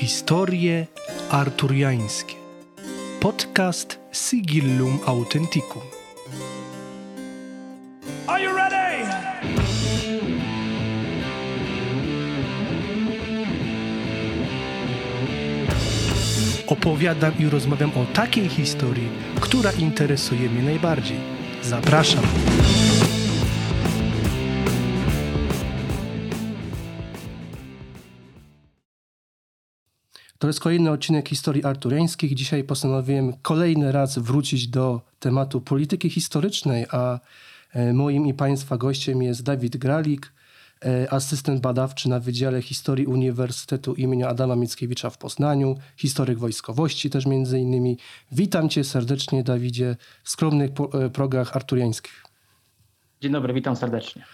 Historie arturiańskie. Podcast Sigillum Authenticum. Are you ready? Opowiadam i rozmawiam o takiej historii, która interesuje mnie najbardziej. Zapraszam. To jest kolejny odcinek historii arturiańskich. Dzisiaj postanowiłem kolejny raz wrócić do tematu polityki historycznej, a e, moim i Państwa gościem jest Dawid Gralik, e, asystent badawczy na Wydziale Historii Uniwersytetu imienia Adama Mickiewicza w Poznaniu, historyk wojskowości też między innymi. Witam Cię serdecznie, Dawidzie, w skromnych e, progach arturiańskich. Dzień dobry, witam serdecznie.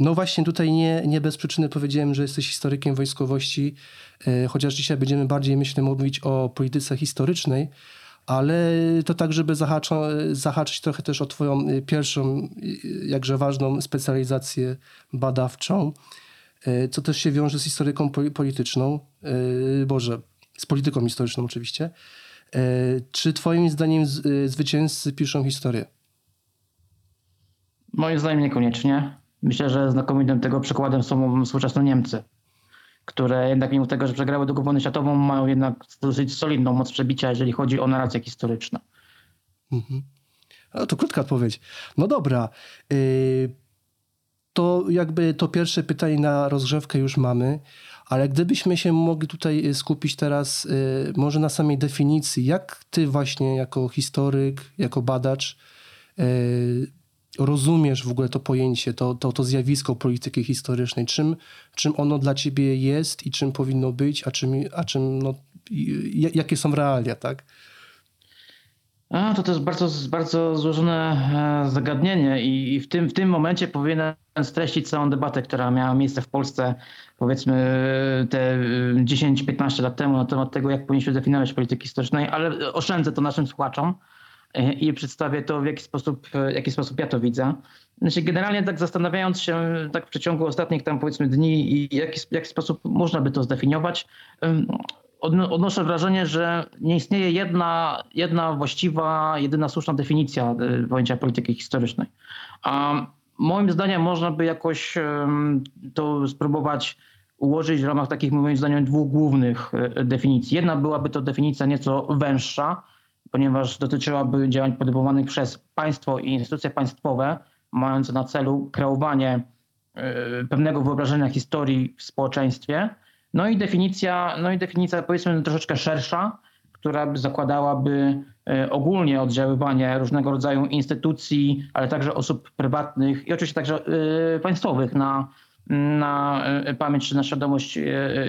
No właśnie tutaj nie, nie bez przyczyny powiedziałem, że jesteś historykiem wojskowości, e, chociaż dzisiaj będziemy bardziej, myślę, mówić o polityce historycznej, ale to tak, żeby zahacza, zahaczyć trochę też o twoją e, pierwszą, e, jakże ważną specjalizację badawczą, co też się wiąże z historyką poli- polityczną, Boże, z polityką historyczną oczywiście. Czy twoim zdaniem zwycięzcy piszą historię? Moim zdaniem niekoniecznie. Myślę, że znakomitym tego przykładem są współczesne Niemcy, które jednak mimo tego, że przegrały II wojnę światową, mają jednak dosyć solidną moc przebicia, jeżeli chodzi o narrację historyczną. No to krótka odpowiedź. No dobra. Yy, to jakby to pierwsze pytanie na rozgrzewkę już mamy, ale gdybyśmy się mogli tutaj y, skupić teraz yy, może na samej definicji, jak ty właśnie jako historyk, jako badacz rozumiesz w ogóle to pojęcie, to, to, to zjawisko polityki historycznej, czym, czym ono dla ciebie jest i czym powinno być, a czym, a czym no, jakie są realia, tak? A, to też bardzo, bardzo złożone e, zagadnienie i, i w, tym, w tym momencie powinienem streścić całą debatę, która miała miejsce w Polsce powiedzmy te e, 10-15 lat temu na temat tego, jak powinniśmy definiować polityki historycznej, ale oszczędzę to naszym słuchaczom e, i przedstawię to, w jaki sposób, w jaki sposób ja to widzę. Znaczy, generalnie tak zastanawiając się tak w przeciągu ostatnich tam powiedzmy dni i jaki, w jaki sposób można by to zdefiniować, odnoszę wrażenie, że nie istnieje jedna, jedna właściwa, jedyna słuszna definicja pojęcia polityki historycznej. A moim zdaniem można by jakoś to spróbować ułożyć w ramach takich moim zdaniem dwóch głównych definicji. Jedna byłaby to definicja nieco węższa, ponieważ dotyczyłaby działań podejmowanych przez państwo i instytucje państwowe, mające na celu kreowanie y, pewnego wyobrażenia historii w społeczeństwie. No i definicja, no i definicja powiedzmy troszeczkę szersza, która by zakładałaby y, ogólnie oddziaływanie różnego rodzaju instytucji, ale także osób prywatnych i oczywiście także y, państwowych na, na y, pamięć czy na świadomość y,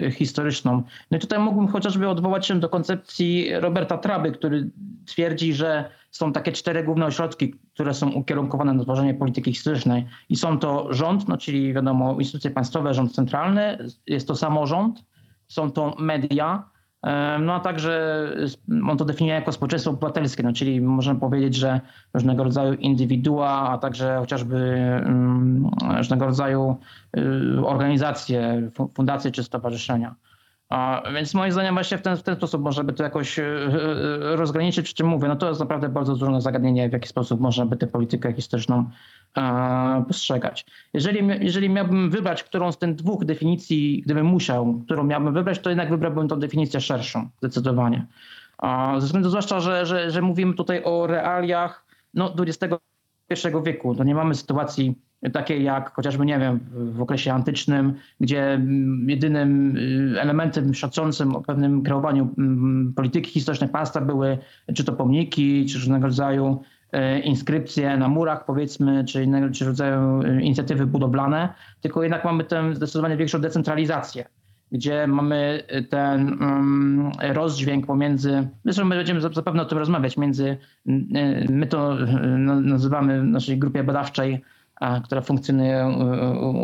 y, historyczną. No i tutaj mógłbym chociażby odwołać się do koncepcji Roberta Traby, który twierdzi, że są takie cztery główne ośrodki, które są ukierunkowane na tworzenie polityki historycznej. I są to rząd, no czyli wiadomo instytucje państwowe, rząd centralny, jest to samorząd, są to media, e, no a także on to definiuje jako społeczeństwo obywatelskie, no czyli możemy powiedzieć, że różnego rodzaju indywidua, a także chociażby mm, różnego rodzaju y, organizacje, fu- fundacje czy stowarzyszenia. Więc moim zdaniem właśnie w ten, w ten sposób można by to jakoś y, y, rozgraniczyć, przy czym mówię, no to jest naprawdę bardzo złożone zagadnienie, w jaki sposób można by tę politykę historyczną e, postrzegać. Jeżeli, jeżeli miałbym wybrać którą z tych dwóch definicji, gdybym musiał, którą miałbym wybrać, to jednak wybrałbym tą definicję szerszą, zdecydowanie. Ze względu zwłaszcza, że, że, że mówimy tutaj o realiach no, XXI wieku. To nie mamy sytuacji takiej jak chociażby, nie wiem, w- okresie antycznym, gdzie mm, jedynym y, elementem szacującym o pewnym kreowaniu mm, polityki historycznej państwa były czy to pomniki, czy różnego rodzaju e, inskrypcje na murach, powiedzmy, czy innego czy rodzaju e, inicjatywy budowlane, tylko jednak mamy tę zdecydowanie większą decentralizację, gdzie mamy ten um, rozdźwięk pomiędzy, zresztą my będziemy zap- zapewne o tym rozmawiać, między, e, my to e, na- nazywamy w naszej grupie badawczej, a, która funkcjonuje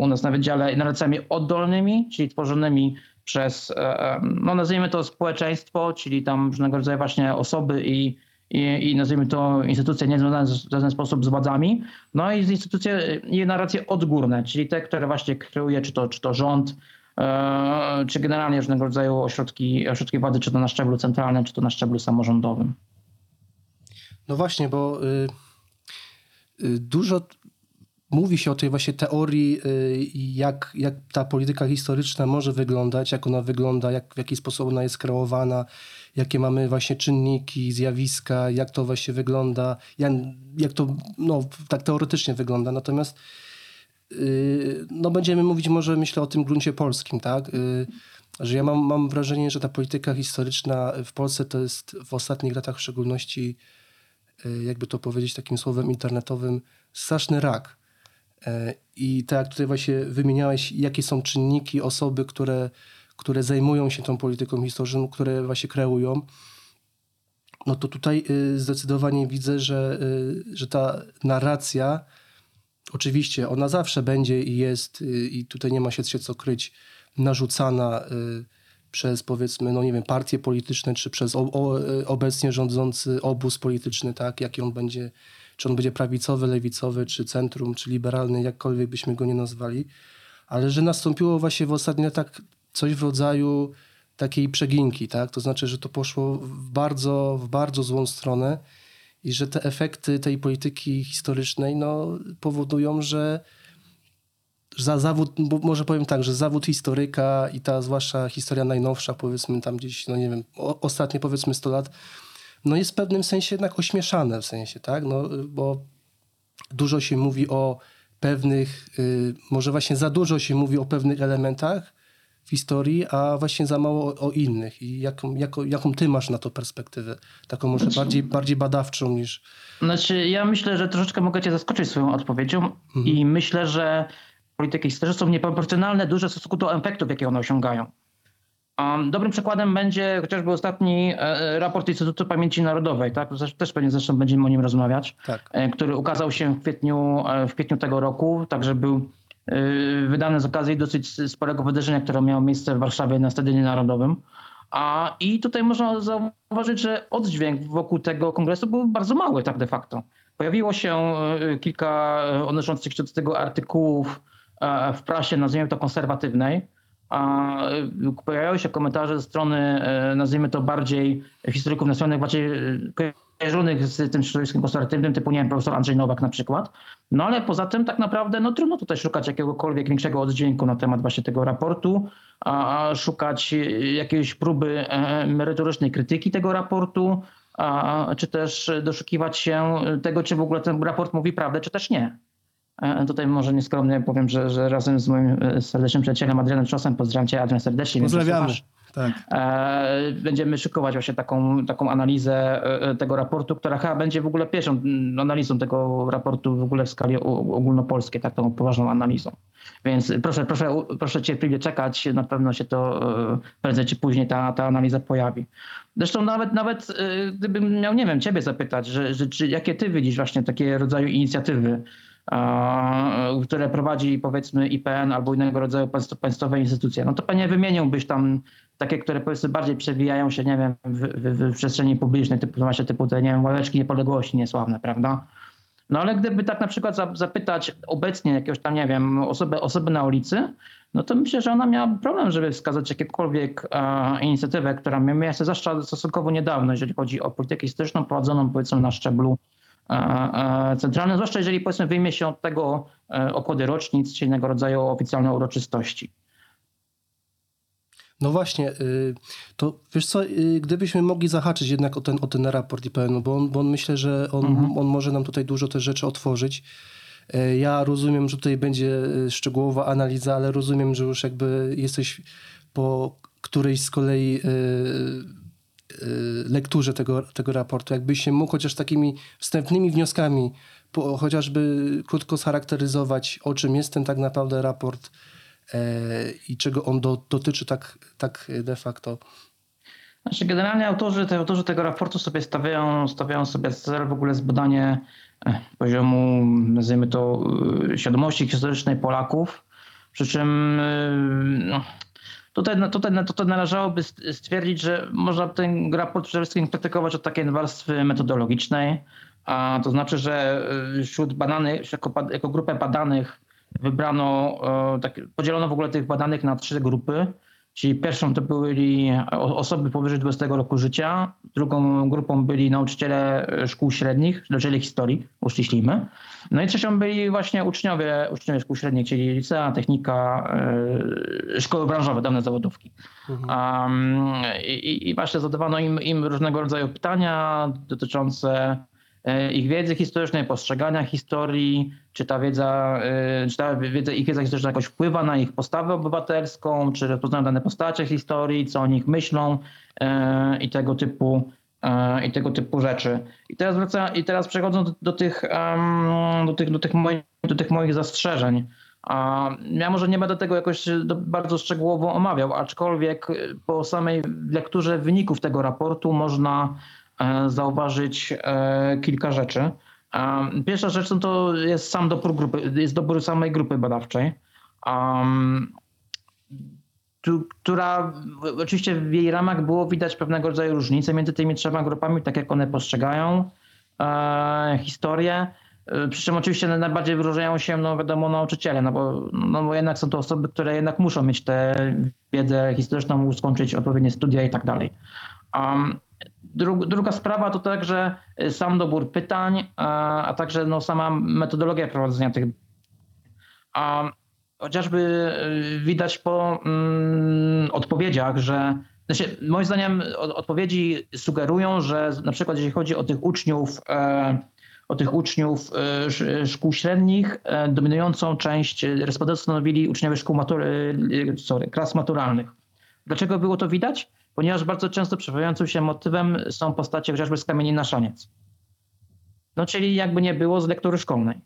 u nas na wydziale, narracjami oddolnymi, czyli tworzonymi przez, e, e, no nazwijmy to społeczeństwo, czyli tam różnego rodzaju właśnie osoby i, i, i nazwijmy to instytucje niezwiązane w żaden sposób z władzami, no i instytucje i narracje odgórne, czyli te, które właśnie kreuje czy to, czy to rząd, czy generalnie różnego rodzaju ośrodki, ośrodki władzy, czy to na szczeblu centralnym, czy to na szczeblu samorządowym. No właśnie, bo y, y, dużo mówi się o tej właśnie teorii, y, jak, jak ta polityka historyczna może wyglądać, jak ona wygląda, jak, w jaki sposób ona jest kreowana, jakie mamy właśnie czynniki, zjawiska, jak to właśnie wygląda, jak, jak to no, tak teoretycznie wygląda. Natomiast no, będziemy mówić może myślę o tym gruncie polskim, tak? Y, że ja mam, mam wrażenie, że ta polityka historyczna w Polsce to jest w ostatnich latach w szczególności, jakby to powiedzieć takim słowem internetowym, straszny rak E, I tak jak tutaj właśnie wymieniałeś, jakie są czynniki, osoby, które, które zajmują się tą polityką historyczną, które właśnie kreują, no to tutaj y, zdecydowanie widzę, że, y, że ta narracja, oczywiście ona zawsze będzie i jest, y, i tutaj nie ma się co kryć, narzucana przez powiedzmy, no nie wiem, partie polityczne, czy przez obecnie rządzący obóz polityczny, tak, jaki on będzie czy on będzie prawicowy, lewicowy, czy centrum, czy liberalny, jakkolwiek byśmy go nie nazwali, ale że nastąpiło właśnie w ostatnich latach coś w rodzaju takiej przeginki, tak? To znaczy, że to poszło w bardzo, w bardzo złą stronę i że te efekty tej polityki historycznej no, powodują, że za zawód, bo może powiem tak, że zawód historyka i ta zwłaszcza historia najnowsza, powiedzmy tam gdzieś, no nie wiem, o, ostatnie powiedzmy 100 lat, no jest w pewnym sensie jednak ośmieszane w sensie, tak? No, bo dużo się mówi o pewnych, y, może właśnie za dużo się mówi o pewnych elementach w historii, a właśnie za mało o, o innych. I jaką, jaką, jaką ty masz na to perspektywę? Taką może znaczy, bardziej, bardziej badawczą niż... Znaczy ja myślę, że troszeczkę mogę cię zaskoczyć swoją odpowiedzią mhm. i myślę, że polityki historyczne są nieproporcjonalne duże w stosunku do efektów, jakie one osiągają. Dobrym przykładem będzie chociażby ostatni e, e, raport Instytutu Pamięci Narodowej, tak? też pewnie zresztą będziemy o nim rozmawiać, tak. E, który ukazał się w kwietniu, w kwietniu tego roku, także był wydany z okazji dosyć sporego wydarzenia, które miało miejsce w Warszawie na Stadionie Narodowym. A, I tutaj można zauważyć, że oddźwięk wokół tego kongresu był bardzo mały tak de facto. Pojawiło się kilka odnoszących się do tego artykułów w prasie, nazwijmy to konserwatywnej, a y, pojawiały się komentarze ze strony, nazwijmy to bardziej historyków nacjonalnych, bardziej kojarzonych z tym środowiskiem konserwatywnym, typu, nie wiem, profesor Andrzej Nowak na przykład. No ale poza tym tak naprawdę, no trudno tutaj szukać jakiegokolwiek większego oddźwięku na temat właśnie tego raportu, a szukać jakiejś próby e, merytorycznej krytyki tego raportu, a, czy też doszukiwać się tego, czy w ogóle ten raport mówi prawdę, czy też nie. E, tutaj może nieskromnie powiem, że, że razem z moim e, serdecznym przyjacielem Adrianem Czosem, pozdrawiam cię Adrian serdecznie. Pozdrawiamy. Tak. E, będziemy szykować właśnie taką, taką analizę tego raportu, która chyba będzie w ogóle pierwszą analizą tego raportu w ogóle w skali ogólnopolskiej, taką poważną analizą. Więc proszę, proszę, proszę cierpliwie czekać, na pewno się to prędzej czy później ta, ta analiza pojawi. Zresztą nawet, nawet gdybym miał, nie wiem, ciebie zapytać, że, że, czy, jakie ty widzisz właśnie takie rodzaju inicjatywy, które prowadzi powiedzmy IPN albo innego rodzaju państwowe instytucje, no to pewnie wymieniłbyś tam takie, które powiedzmy bardziej przewijają się, nie wiem, w, w, w przestrzeni publicznej, typu właśnie typu te, nie wiem, ławeczki niepodległości niesławne, prawda? No ale gdyby tak na przykład zapytać obecnie jakiegoś tam, nie wiem, osoby, na ulicy, no to myślę, że ona miała problem, żeby wskazać jakąkolwiek e, inicjatywę, która miała miejsce zwłaszcza stosunkowo niedawno, jeżeli chodzi o politykę historyczną prowadzoną powiedzmy na szczeblu centralne, zwłaszcza jeżeli powiedzmy wyjmie się od tego e, obchody rocznic czy innego rodzaju oficjalne uroczystości. No właśnie, y, to wiesz co, y, gdybyśmy mogli zahaczyć jednak o ten, o ten raport IPN, bo on, bo on myślę, że on, mhm. on może nam tutaj dużo też rzeczy otworzyć. E, ja rozumiem, że tutaj będzie y, szczegółowa analiza, ale rozumiem, że już jakby jesteś po którejś z kolei lekturze tego, tego raportu, jakbyś się mógł chociaż takimi wstępnymi wnioskami po, chociażby krótko scharakteryzować, o czym jest ten tak naprawdę raport e, i czego on do, dotyczy tak, tak de facto. Znaczy generalnie autorzy, te, autorzy tego raportu sobie stawiają, stawiają sobie cel w ogóle zbadanie e, poziomu, nazwijmy to, e, świadomości historycznej Polaków, przy czym no, Tutaj, tutaj, tutaj należałoby stwierdzić, że można ten raport przede wszystkim krytykować od takiej warstwy metodologicznej, a to znaczy, że y, wśród badanych, jako, jako grupę badanych wybrano, tak, podzielono w ogóle tych badanych na trzy grupy. Czyli pierwszą to byli osoby powyżej 20 roku życia, drugą grupą byli nauczyciele szkół średnich, nauczyciele historii, uściślijmy. No i trzecią byli właśnie uczniowie, uczniowie szkół średnich, czyli licea, technika, yy, szkoły branżowe, dawne zawodówki. Mhm. Um, i, I właśnie zadawano im, im różnego rodzaju pytania dotyczące E, ich wiedzy historycznej, postrzegania historii, czy ta wiedza, e, czy ta wiedza, ich wiedza historyczna jakoś wpływa na ich postawę obywatelską, czy rozpoznają dane postacie historii, co o nich myślą e, i tego typu i tego typu rzeczy. I teraz wraca, i teraz przechodząc do, do, tych, do, tych, do, tych moich, do tych moich zastrzeżeń. Ja może nie będę tego jakoś bardzo szczegółowo omawiał, aczkolwiek po samej lekturze wyników tego raportu można E, zauważyć e, kilka rzeczy. E, pierwsza rzecz no to jest sam dobór grupy, jest dobór samej grupy badawczej, która oczywiście w jej ramach było widać pewnego rodzaju różnice między tymi trzema grupami, tak jak one postrzegają historię. Przy czym oczywiście najbardziej wyróżniają się, no wiadomo, nauczyciele, no bo, no bo jednak są to osoby, które jednak muszą mieć tę wiedzę historyczną, skończyć odpowiednie studia i tak dalej. Druga sprawa to także y, sam dobór pytań, a także no sama metodologia prowadzenia tych. A chociażby y, widać po mm, odpowiedziach, że znaczy, moim zdaniem odpowiedzi sugerują, że na przykład jeśli chodzi o tych uczniów, e, o tych uczniów e, szkół średnich, e, dominującą część respondentów stanowili uczniowie szkół matur, sorry, klas maturalnych. Dlaczego było to widać? Ponieważ bardzo często przewijającym się motywem są postacie chociażby z kamieni na szaniec. No czyli jakby nie było z lektury szkolnej.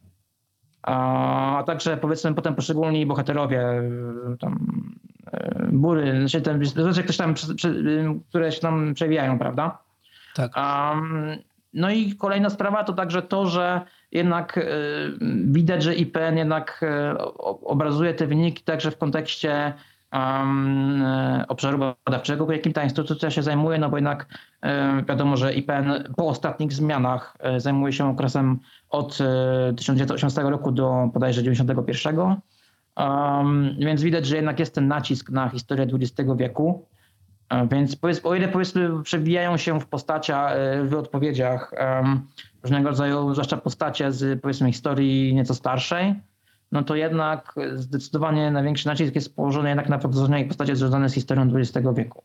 A także powiedzmy potem poszczególni bohaterowie, tam e, bury, znaczy ten, rzeczy ktoś tam, które się tam przewijają, prawda? Tak. Um, no i kolejna sprawa to także to, że jednak y, widać, że IPN jednak y, obrazuje te wyniki także w kontekście um, obszaru badawczego, jakim ta instytucja się zajmuje, no bo jednak um, wiadomo, że IPN po ostatnich zmianach um, zajmuje się okresem od 1980 roku do bodajże 91. Um, więc widać, że jednak jest ten nacisk na historię XX wieku. Więc o ile powiedzmy przewijają się w postaciach, w odpowiedziach różnego rodzaju, zwłaszcza postacie z powiedzmy historii nieco starszej, no to jednak zdecydowanie największy nacisk jest położony jednak na prowadzenie postaci związane z historią XX wieku.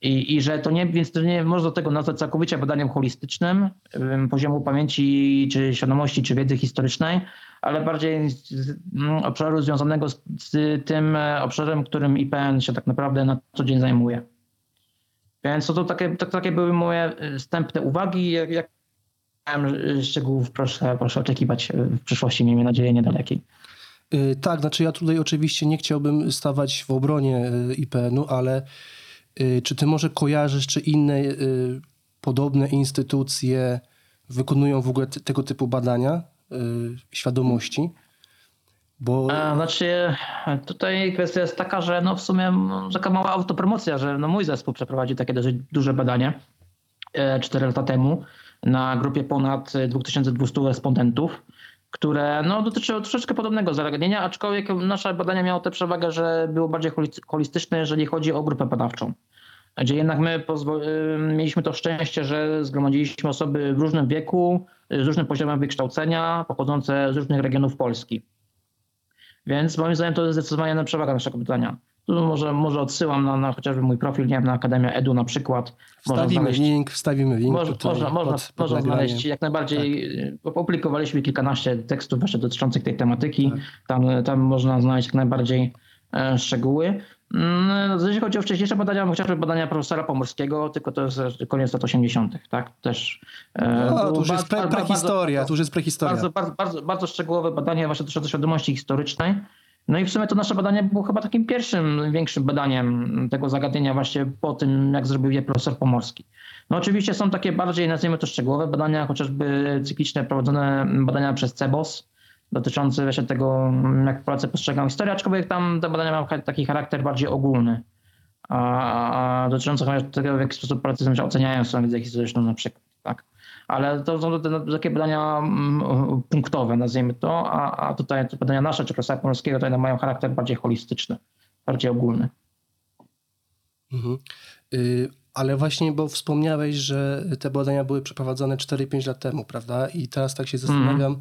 I, I że to nie, więc to nie można tego nazwać całkowicie badaniem holistycznym poziomu pamięci, czy świadomości, czy wiedzy historycznej, ale bardziej z, mm, obszaru związanego z, z, tym e, obszarem, którym IPN się tak naprawdę na co dzień zajmuje. Więc to, to takie, to, takie były moje e, wstępne uwagi. Jak, jak szczegółów proszę, proszę oczekiwać w przyszłości, miejmy nadzieję, niedalekiej. Y, tak, znaczy ja tutaj oczywiście nie chciałbym stawać w obronie y, IPN-u, ale y, czy ty może kojarzysz, czy inne podobne instytucje wykonują w ogóle tego typu badania świadomości? Bo... A, znaczy, tutaj kwestia jest taka, że no w sumie taka mała autopromocja, że no mój zespół przeprowadził takie dosyć duże badanie 4 lata temu na grupie ponad 2200 respondentów które no, dotyczyło troszeczkę podobnego zagadnienia, aczkolwiek nasze badania miało tę przewagę, że było bardziej holistyczne, jeżeli chodzi o grupę badawczą. Gdzie jednak my y, mieliśmy to szczęście, że zgromadziliśmy osoby w różnym wieku, z różnym poziomem wykształcenia, pochodzące z różnych regionów Polski. Więc moim zdaniem to jest zdecydowanie przewaga naszego badania. Tu może, może odsyłam na, na chociażby mój profil, nie wiem, na Akademia Edu na przykład. Wstawimy znaleźć, link, wstawimy link. Może, można, można, można znaleźć jak najbardziej. Tak. Opublikowaliśmy kilkanaście tekstów właśnie dotyczących tej tematyki. Tak. Tam, tam można znaleźć jak najbardziej e, szczegóły. Mm, jeśli chodzi o wcześniejsze badania, chociażby badania profesora Pomorskiego, tylko to jest koniec lat 80., tak? Też. E, no, to już jest pre, prehistoria, to już jest prehistoria. Bardzo, bardzo, bardzo, bardzo szczegółowe badanie właśnie dotyczące świadomości historycznej. No i w sumie to nasze badanie było chyba takim pierwszym, większym badaniem tego zagadnienia właśnie po tym, jak zrobił je profesor Pomorski. No oczywiście są takie bardziej, nazwijmy to szczegółowe badania, chociażby cykliczne prowadzone badania przez CEBOS, dotyczące właśnie tego, jak Polacy postrzegają historię, aczkolwiek tam te badania mają taki charakter bardziej ogólny, a, a dotyczący tego, w jaki sposób Polacy oceniają swoją wiedzę historyczną na przykład. Tak? Ale to są te, takie badania mm, punktowe, nazwijmy to, a, a tutaj te badania nasze, czy Profesora Pomorskiego, to mają charakter bardziej holistyczny, bardziej ogólny. Mhm. Y, ale właśnie, bo wspomniałeś, że te badania były przeprowadzone 4-5 lat temu, prawda? I teraz tak się zastanawiam.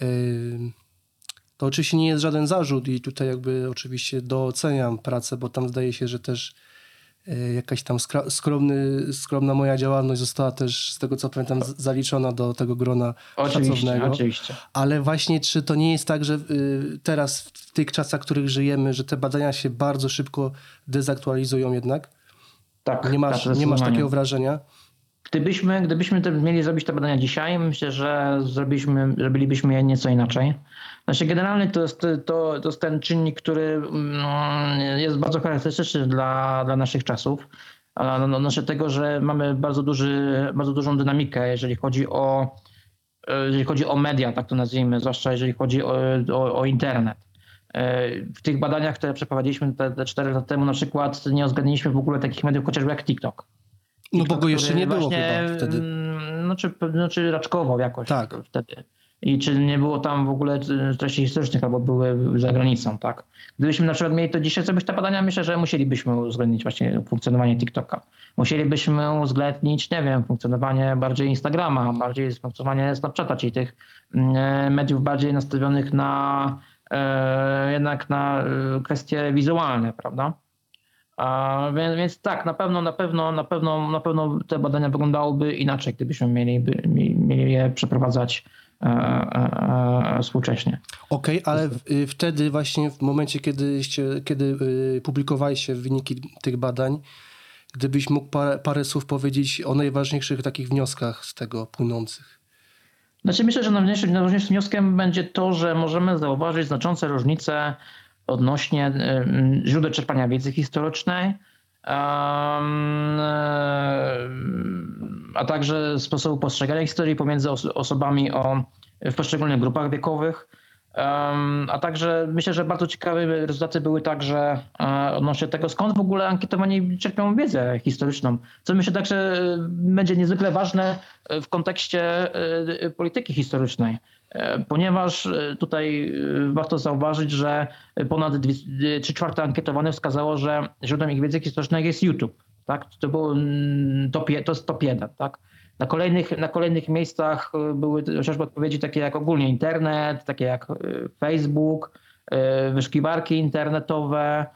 Mm. To oczywiście nie jest żaden zarzut i tutaj jakby oczywiście doceniam pracę, bo tam zdaje się, że też y, jakaś tam skromny, skromna moja działalność została też, z tego co pamiętam, zaliczona do tego grona oczywiście, szacownego. Oczywiście. Ale właśnie, czy to nie jest tak, że y, teraz w tych czasach, w których żyjemy, że te badania się bardzo szybko dezaktualizują jednak? Tak. Nie masz, tak, nie masz takiego wrażenia? Gdybyśmy, gdybyśmy te, mieli zrobić te badania dzisiaj, myślę, że zrobiliśmy, zrobilibyśmy je nieco inaczej. Znaczy generalnie to jest, to, to jest ten czynnik, który mm, jest bardzo charakterystyczny dla, dla naszych czasów. No, znaczy tego, że mamy bardzo, duży, bardzo dużą dynamikę, jeżeli chodzi o jeżeli chodzi o media, tak to nazwijmy, zwłaszcza jeżeli chodzi o, o, o internet. E, w tych badaniach, które przeprowadziliśmy te, te 4 lata temu, na przykład nie uwzględniliśmy w ogóle takich mediów chociażby jak TikTok. No bo go jeszcze nie było chyba wtedy. Znaczy, znaczy raczkowo jakoś tak. wtedy. I czy nie było tam w ogóle treści historycznych albo były za granicą, tak? Gdybyśmy na przykład mieli to dzisiaj zrobić te badania, myślę, że musielibyśmy uwzględnić właśnie funkcjonowanie TikToka. Musielibyśmy uwzględnić, nie wiem, funkcjonowanie bardziej Instagrama, bardziej funkcjonowanie Snapchata, czyli tych mm, mediów bardziej nastawionych na E, jednak na e, kwestie wizualne, prawda? A, więc, więc, tak, na pewno, na pewno, na pewno, na pewno te badania wyglądałyby inaczej, gdybyśmy mieli, by, mieli je przeprowadzać e, e, e, współcześnie. Okej, okay, ale w, wtedy właśnie w momencie, kiedy, kiedy publikowaliście wyniki tych badań, gdybyś mógł parę, parę słów powiedzieć o najważniejszych takich wnioskach z tego płynących. Znaczy myślę, że najważniejszym, najważniejszym wnioskiem będzie to, że możemy zauważyć znaczące różnice odnośnie źródeł czerpania wiedzy historycznej, a także sposobu postrzegania historii pomiędzy osobami o, w poszczególnych grupach wiekowych. A także myślę, że bardzo ciekawe rezultaty były także e, odnośnie tego, skąd w ogóle ankietowani czerpią wiedzę historyczną. Co myślę także e, będzie niezwykle ważne e, w kontekście polityki historycznej. Ponieważ tutaj warto zauważyć, że ponad 3 czwarte ankietowanych wskazało, że źródłem ich wiedzy historycznej jest YouTube. Tak? To, było mm, top, to jest top 1. Tak? Na kolejnych, na kolejnych miejscach były chociażby odpowiedzi takie jak ogólnie internet, takie jak Facebook, wyszukiwarki internetowe,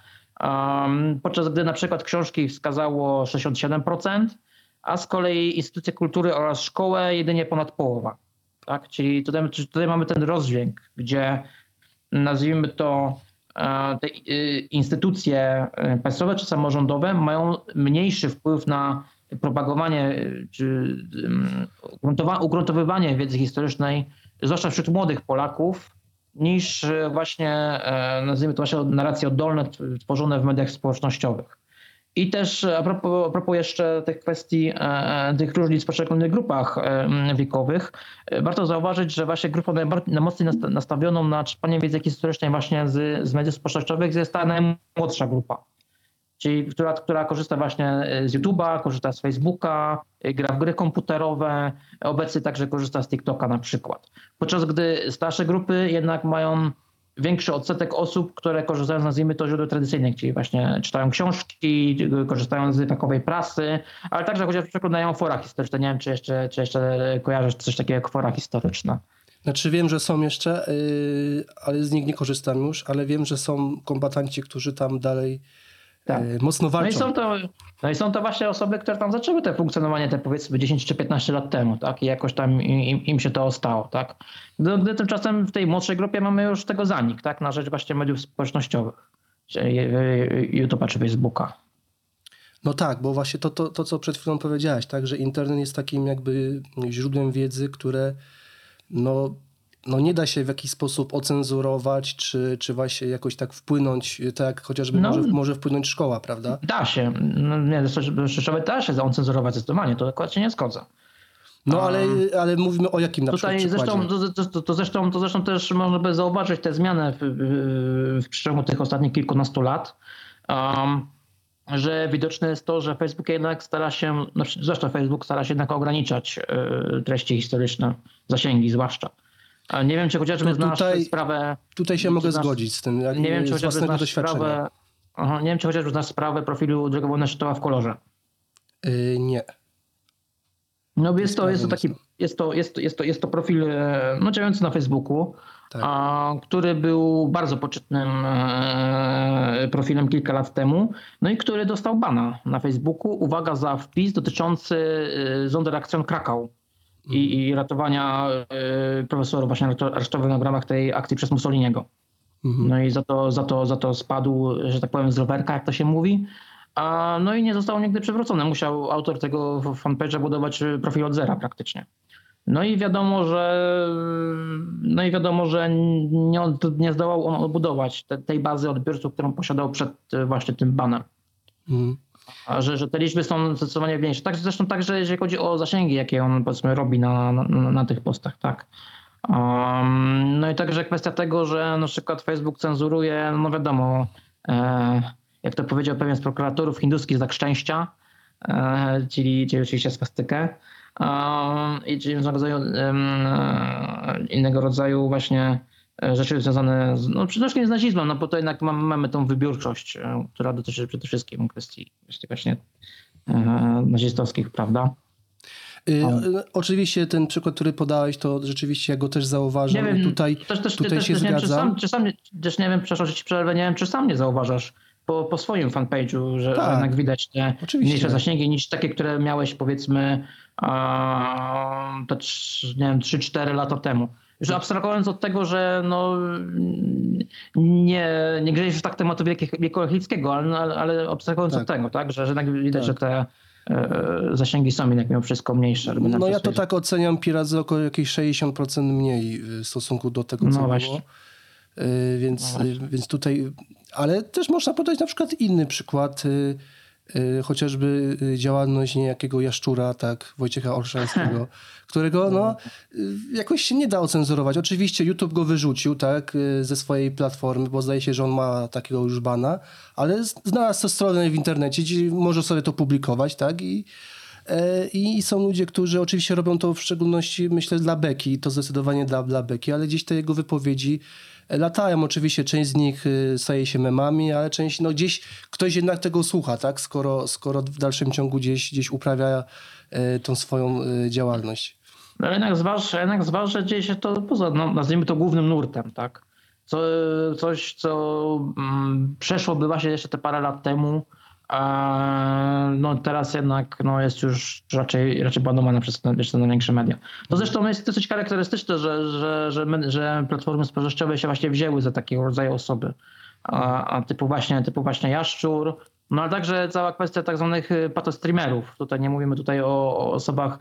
podczas gdy na przykład książki wskazało 67%, a z kolei instytucje kultury oraz szkołę jedynie ponad połowa. Tak? Czyli tutaj, tutaj mamy ten rozdźwięk, gdzie nazwijmy to te instytucje państwowe czy samorządowe mają mniejszy wpływ na propagowanie czy ugruntowywanie wiedzy historycznej, zwłaszcza wśród młodych Polaków, niż właśnie, e, nazwijmy to właśnie narracje oddolne tworzone w mediach społecznościowych. I też a propos, a propos, jeszcze tych kwestii, e, e, tych różnic w poszczególnych grupach wiekowych, warto zauważyć, że właśnie grupą najmocniej nastawioną na czerpanie wiedzy historycznej właśnie z, z mediów społecznościowych jest ta najmłodsza grupa czyli która, która korzysta właśnie e, z YouTube'a, korzysta z Facebooka, e, gra w gry komputerowe, obecnie także korzysta z TikToka na przykład. Podczas gdy starsze grupy jednak mają większy odsetek osób, które korzystają z nazwijmy to źródeł tradycyjnych, czyli właśnie czytają książki, korzystają z takowej prasy, ale także chociaż przeglądają fora historyczne. Nie wiem, czy jeszcze, czy jeszcze kojarzysz coś takiego jak fora historyczne. Znaczy wiem, że są jeszcze, yy, ale z nich nie korzystam już, ale wiem, że są kombatanci, którzy tam dalej tak. E, mocno walczą. No i, są to, no i są to właśnie osoby, które tam zaczęły te funkcjonowanie te powiedzmy 10 czy 15 lat temu, tak? I jakoś tam im, im się to ostało, tak? Gdy tymczasem w tej młodszej grupie mamy już tego zanik, tak? Na rzecz właśnie mediów społecznościowych, YouTube'a czy Facebooka. No tak, bo właśnie to, to, to, co przed chwilą powiedziałeś, tak, że internet jest takim jakby źródłem wiedzy, które no, no nie da się w jakiś sposób ocenzurować, czy, czy właśnie jakoś tak wpłynąć, tak jak chociażby no, może, może wpłynąć szkoła, prawda? Da się. No, nie, da się ocenzurować zdecydowanie, to akurat się nie zgodzę. No ale, ale mówimy o jakim na Tutaj przykład zresztą, to, to, to, zresztą, to zresztą też można by zauważyć te zmiany w, w, w przeciągu tych ostatnich kilkunastu lat. Um, że widoczne jest to, że Facebook jednak stara się, no, zwłaszcza Facebook stara się jednak ograniczać y, treści historyczne, zasięgi zwłaszcza. A nie wiem, czy chociażby To znasz tutaj- sprawę... Tutaj się mogę znasz- zgodzić z tym, jak Nie wiem, czy chociażby własnego znasz doświadczenia. sprawę... Aha, nie wiem, czy chociażby znasz sprawę profilu drogowodna szczytowa w kolorze. Y, nie. No jest to, jest to taki, jest to, jest to, jest to, jest to profil e, no, działający na Facebooku, Tak. a, który był bardzo poczytnym e, profilem kilka lat temu, no i który dostał bana na Facebooku. Uwaga za wpis dotyczący e, Sonderaktion Krakau i, i ratowania e, profesorów właśnie aresztowanych w ramach tej akcji przez Mussoliniego. Mhm. No i za to, za to, za to spadł, że tak powiem, z rowerka, jak to się mówi. A, no i nie został nigdy przywrócony. Musiał autor tego fanpage'a budować y, profil od zera praktycznie. No i wiadomo, że no i wiadomo, że nie, nie zdołał on odbudować te, tej bazy odbiorców, którą posiadał przed y, właśnie tym banem. Mhm. Że, że te liczby są zdecydowanie większe. Tak, zresztą także jeżeli chodzi o zasięgi, jakie on powiedzmy robi na, na, na tych postach, tak. Um, no i także kwestia tego, że na przykład Facebook cenzuruje, no wiadomo, e, jak to powiedział pewien z prokuratorów hinduskich znak szczęścia, e, czyli, czyli oczywiście swastykę, um, i czyli rodzaju, em, innego rodzaju właśnie e, rzeczy związane z, no przede wszystkim z nazizmem, no bo to jednak mamy, mamy tą wybiórczość, e, która dotyczy przede wszystkim kwestii, kwestii właśnie e, nazistowskich, prawda? Y, O. y, Oczywiście ten przykład, który podałeś, to rzeczywiście ja go też zauważam. Nie wiem, tutaj też, też, tutaj też, się też nie wiem, czy zgadzam. sam, czy sam, też nie wiem, przepraszam, że ci przerwę, nie wiem, czy sam nie zauważasz po, po swoim fanpage'u, że, Tak. jednak widać te Oczywiście. mniejsze zasięgi niż takie, które miałeś powiedzmy te, nie wiem, 3-4 lata temu. Że abstrahując od tego, że no, nie, nie grzejesz tak tematu wieku Ochlickiego, ale, ale, ale abstrahując Tak. od tego, tak, że, że jednak widać, Tak. że te e, zasięgi są jednak mimo wszystko mniejsze. No ja to tak oceniam pi razy około jakieś 60% mniej y, w stosunku do tego, co No było. właśnie. Y, Więc, No więc tutaj, ale też można podać na przykład inny przykład, chociażby y, działalność niejakiego jaszczura, tak, Wojciecha Olszańskiego, którego no, y, jakoś się nie da ocenzurować. Oczywiście YouTube go wyrzucił, tak, y, ze swojej platformy, bo zdaje się, że on ma takiego już bana, ale znalazł sobie stronę w internecie, gdzie może sobie to publikować, tak, i E, I są ludzie, którzy oczywiście robią to w szczególności, myślę, dla Beki, to zdecydowanie dla, dla Beki, ale gdzieś te jego wypowiedzi latają. Oczywiście część z nich e, staje się memami, ale część, no gdzieś ktoś jednak tego słucha, tak? Skoro, skoro w dalszym ciągu gdzieś, gdzieś uprawia e, tą swoją e, działalność. No jednak zważ, jednak dzieje się to poza, no, nazwijmy to głównym nurtem, tak? Co, coś, co mm, przeszłoby właśnie jeszcze te parę lat temu, no teraz jednak no, jest już raczej, raczej banowane przez te, największe media. To zresztą jest dosyć charakterystyczne, że, że, że, my, że platformy społecznościowe się właśnie wzięły za takiego rodzaju osoby. A, a typu właśnie, typu właśnie Jaszczur, no ale także cała kwestia tak zwanych y, patostreamerów. Tutaj nie mówimy tutaj o, o osobach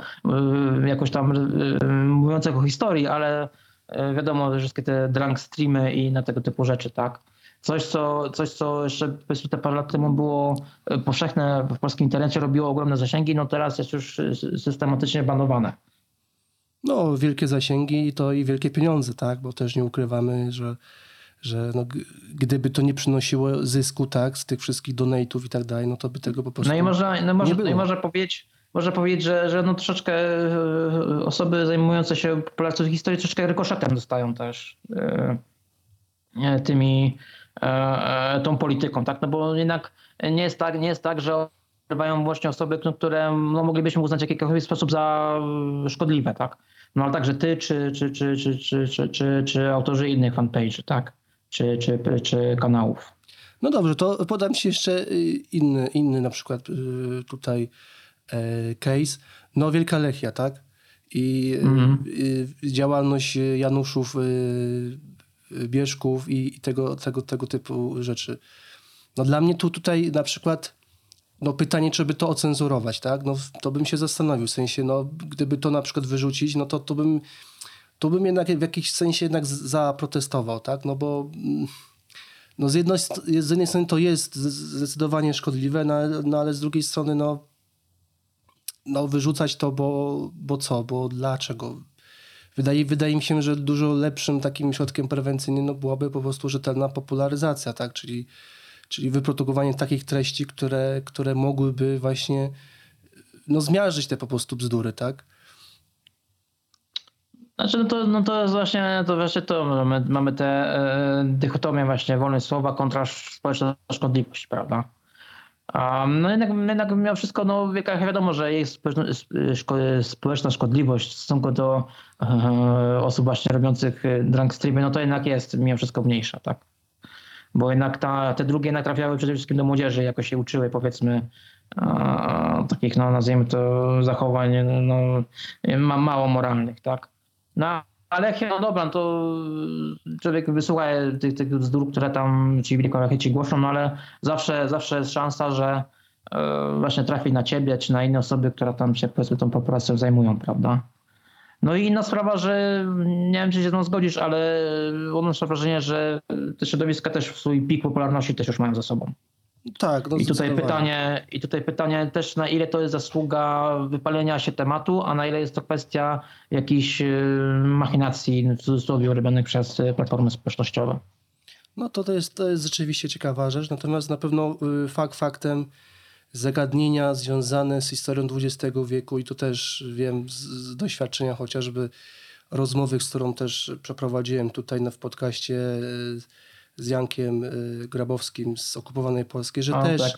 y, jakoś tam y, mówiących o historii, ale y, wiadomo, że wszystkie te drunk streamy i na tego typu rzeczy, tak? Coś, co, coś, co jeszcze powiedzmy te parę lat temu było y, powszechne w polskim internecie, robiło ogromne zasięgi, no teraz jest już y, systematycznie banowane. No, wielkie zasięgi i to i wielkie pieniądze, tak? Bo też nie ukrywamy, że, że no, gdyby to nie przynosiło zysku, tak, z tych wszystkich donate'ów i tak dalej, no to by tego po prostu No i można, no może, nie no i było. można powiedzieć, można powiedzieć, że, że no troszeczkę e, osoby zajmujące się populacją historii troszeczkę rykoszetem dostają też e, e, tymi e, e, tą polityką, tak? No bo jednak nie jest tak, nie jest tak, że odgrywają właśnie osoby, które no, moglibyśmy uznać w jakikolwiek sposób za e, szkodliwe, tak? No ale także ty, czy, czy, czy, czy, czy, czy, czy, czy autorzy innych fanpage'y, tak? Czy, czy, czy kanałów. No dobrze, to podam ci jeszcze y, inny, inny na przykład y, tutaj e, case. No Wielka Lechia, tak? I y, Mhm. działalność Januszów, Bierzków i, tego, tego, tego typu rzeczy. No dla mnie tu tutaj na przykład no pytanie, czy by to ocenzurować, tak? No to bym się zastanowił, w sensie, no gdyby to na przykład wyrzucić, no to, to bym to bym jednak w jakiś sensie jednak zaprotestował, tak? No bo mm, no z, jednej, st- z jednej strony to jest zdecydowanie szkodliwe, no, no ale z drugiej strony no, no wyrzucać to, bo, bo co, bo dlaczego? Wydaje, wydaje mi się, że dużo lepszym takim środkiem prewencyjnym no, byłaby po prostu rzetelna popularyzacja, tak? Czyli, czyli wyprodukowanie takich treści, które, które mogłyby właśnie no, zmiażdżyć te po prostu bzdury, tak? Znaczy, no to, no to jest właśnie to, właśnie to mamy, mamy tę e, dychotomię właśnie wolność słowa kontra społeczna szkodliwość, prawda? Um, no jednak, jednak mimo wszystko, no jak wiadomo, że jest społeczna, szko, społeczna szkodliwość w stosunku do e, osób właśnie robiących drunk streamy, no to jednak jest mimo wszystko mniejsza, tak? Bo jednak ta, te drugie jednak przede wszystkim do młodzieży, jakoś się uczyły powiedzmy e, takich, no nazwijmy to zachowań no, ma, mało moralnych, tak? No ale no dobra, to człowiek wysłucha tych, tych bzdur, które tam ci wielkorachieci głoszą, no ale zawsze, zawsze jest szansa, że e, właśnie trafi na ciebie czy na inne osoby, które tam się powiedzmy tą populacją zajmują, prawda? No i inna sprawa, że nie wiem, czy się z tą zgodzisz, ale odnoszę wrażenie, że te środowiska też w swój pik popularności też już mają za sobą. Tak, no I tutaj pytanie, I tutaj pytanie też, na ile to jest zasługa wypalenia się tematu, a na ile jest to kwestia jakichś y, machinacji, w cudzysłowie, robionych przez y, platformy społecznościowe. No to, to, jest, to jest rzeczywiście ciekawa rzecz, natomiast na pewno y, fakt faktem zagadnienia związane z historią XX wieku i to też wiem z, z doświadczenia chociażby rozmowy, z którą też przeprowadziłem tutaj w podcaście z Jankiem y, Grabowskim z okupowanej Polski, że też, tak.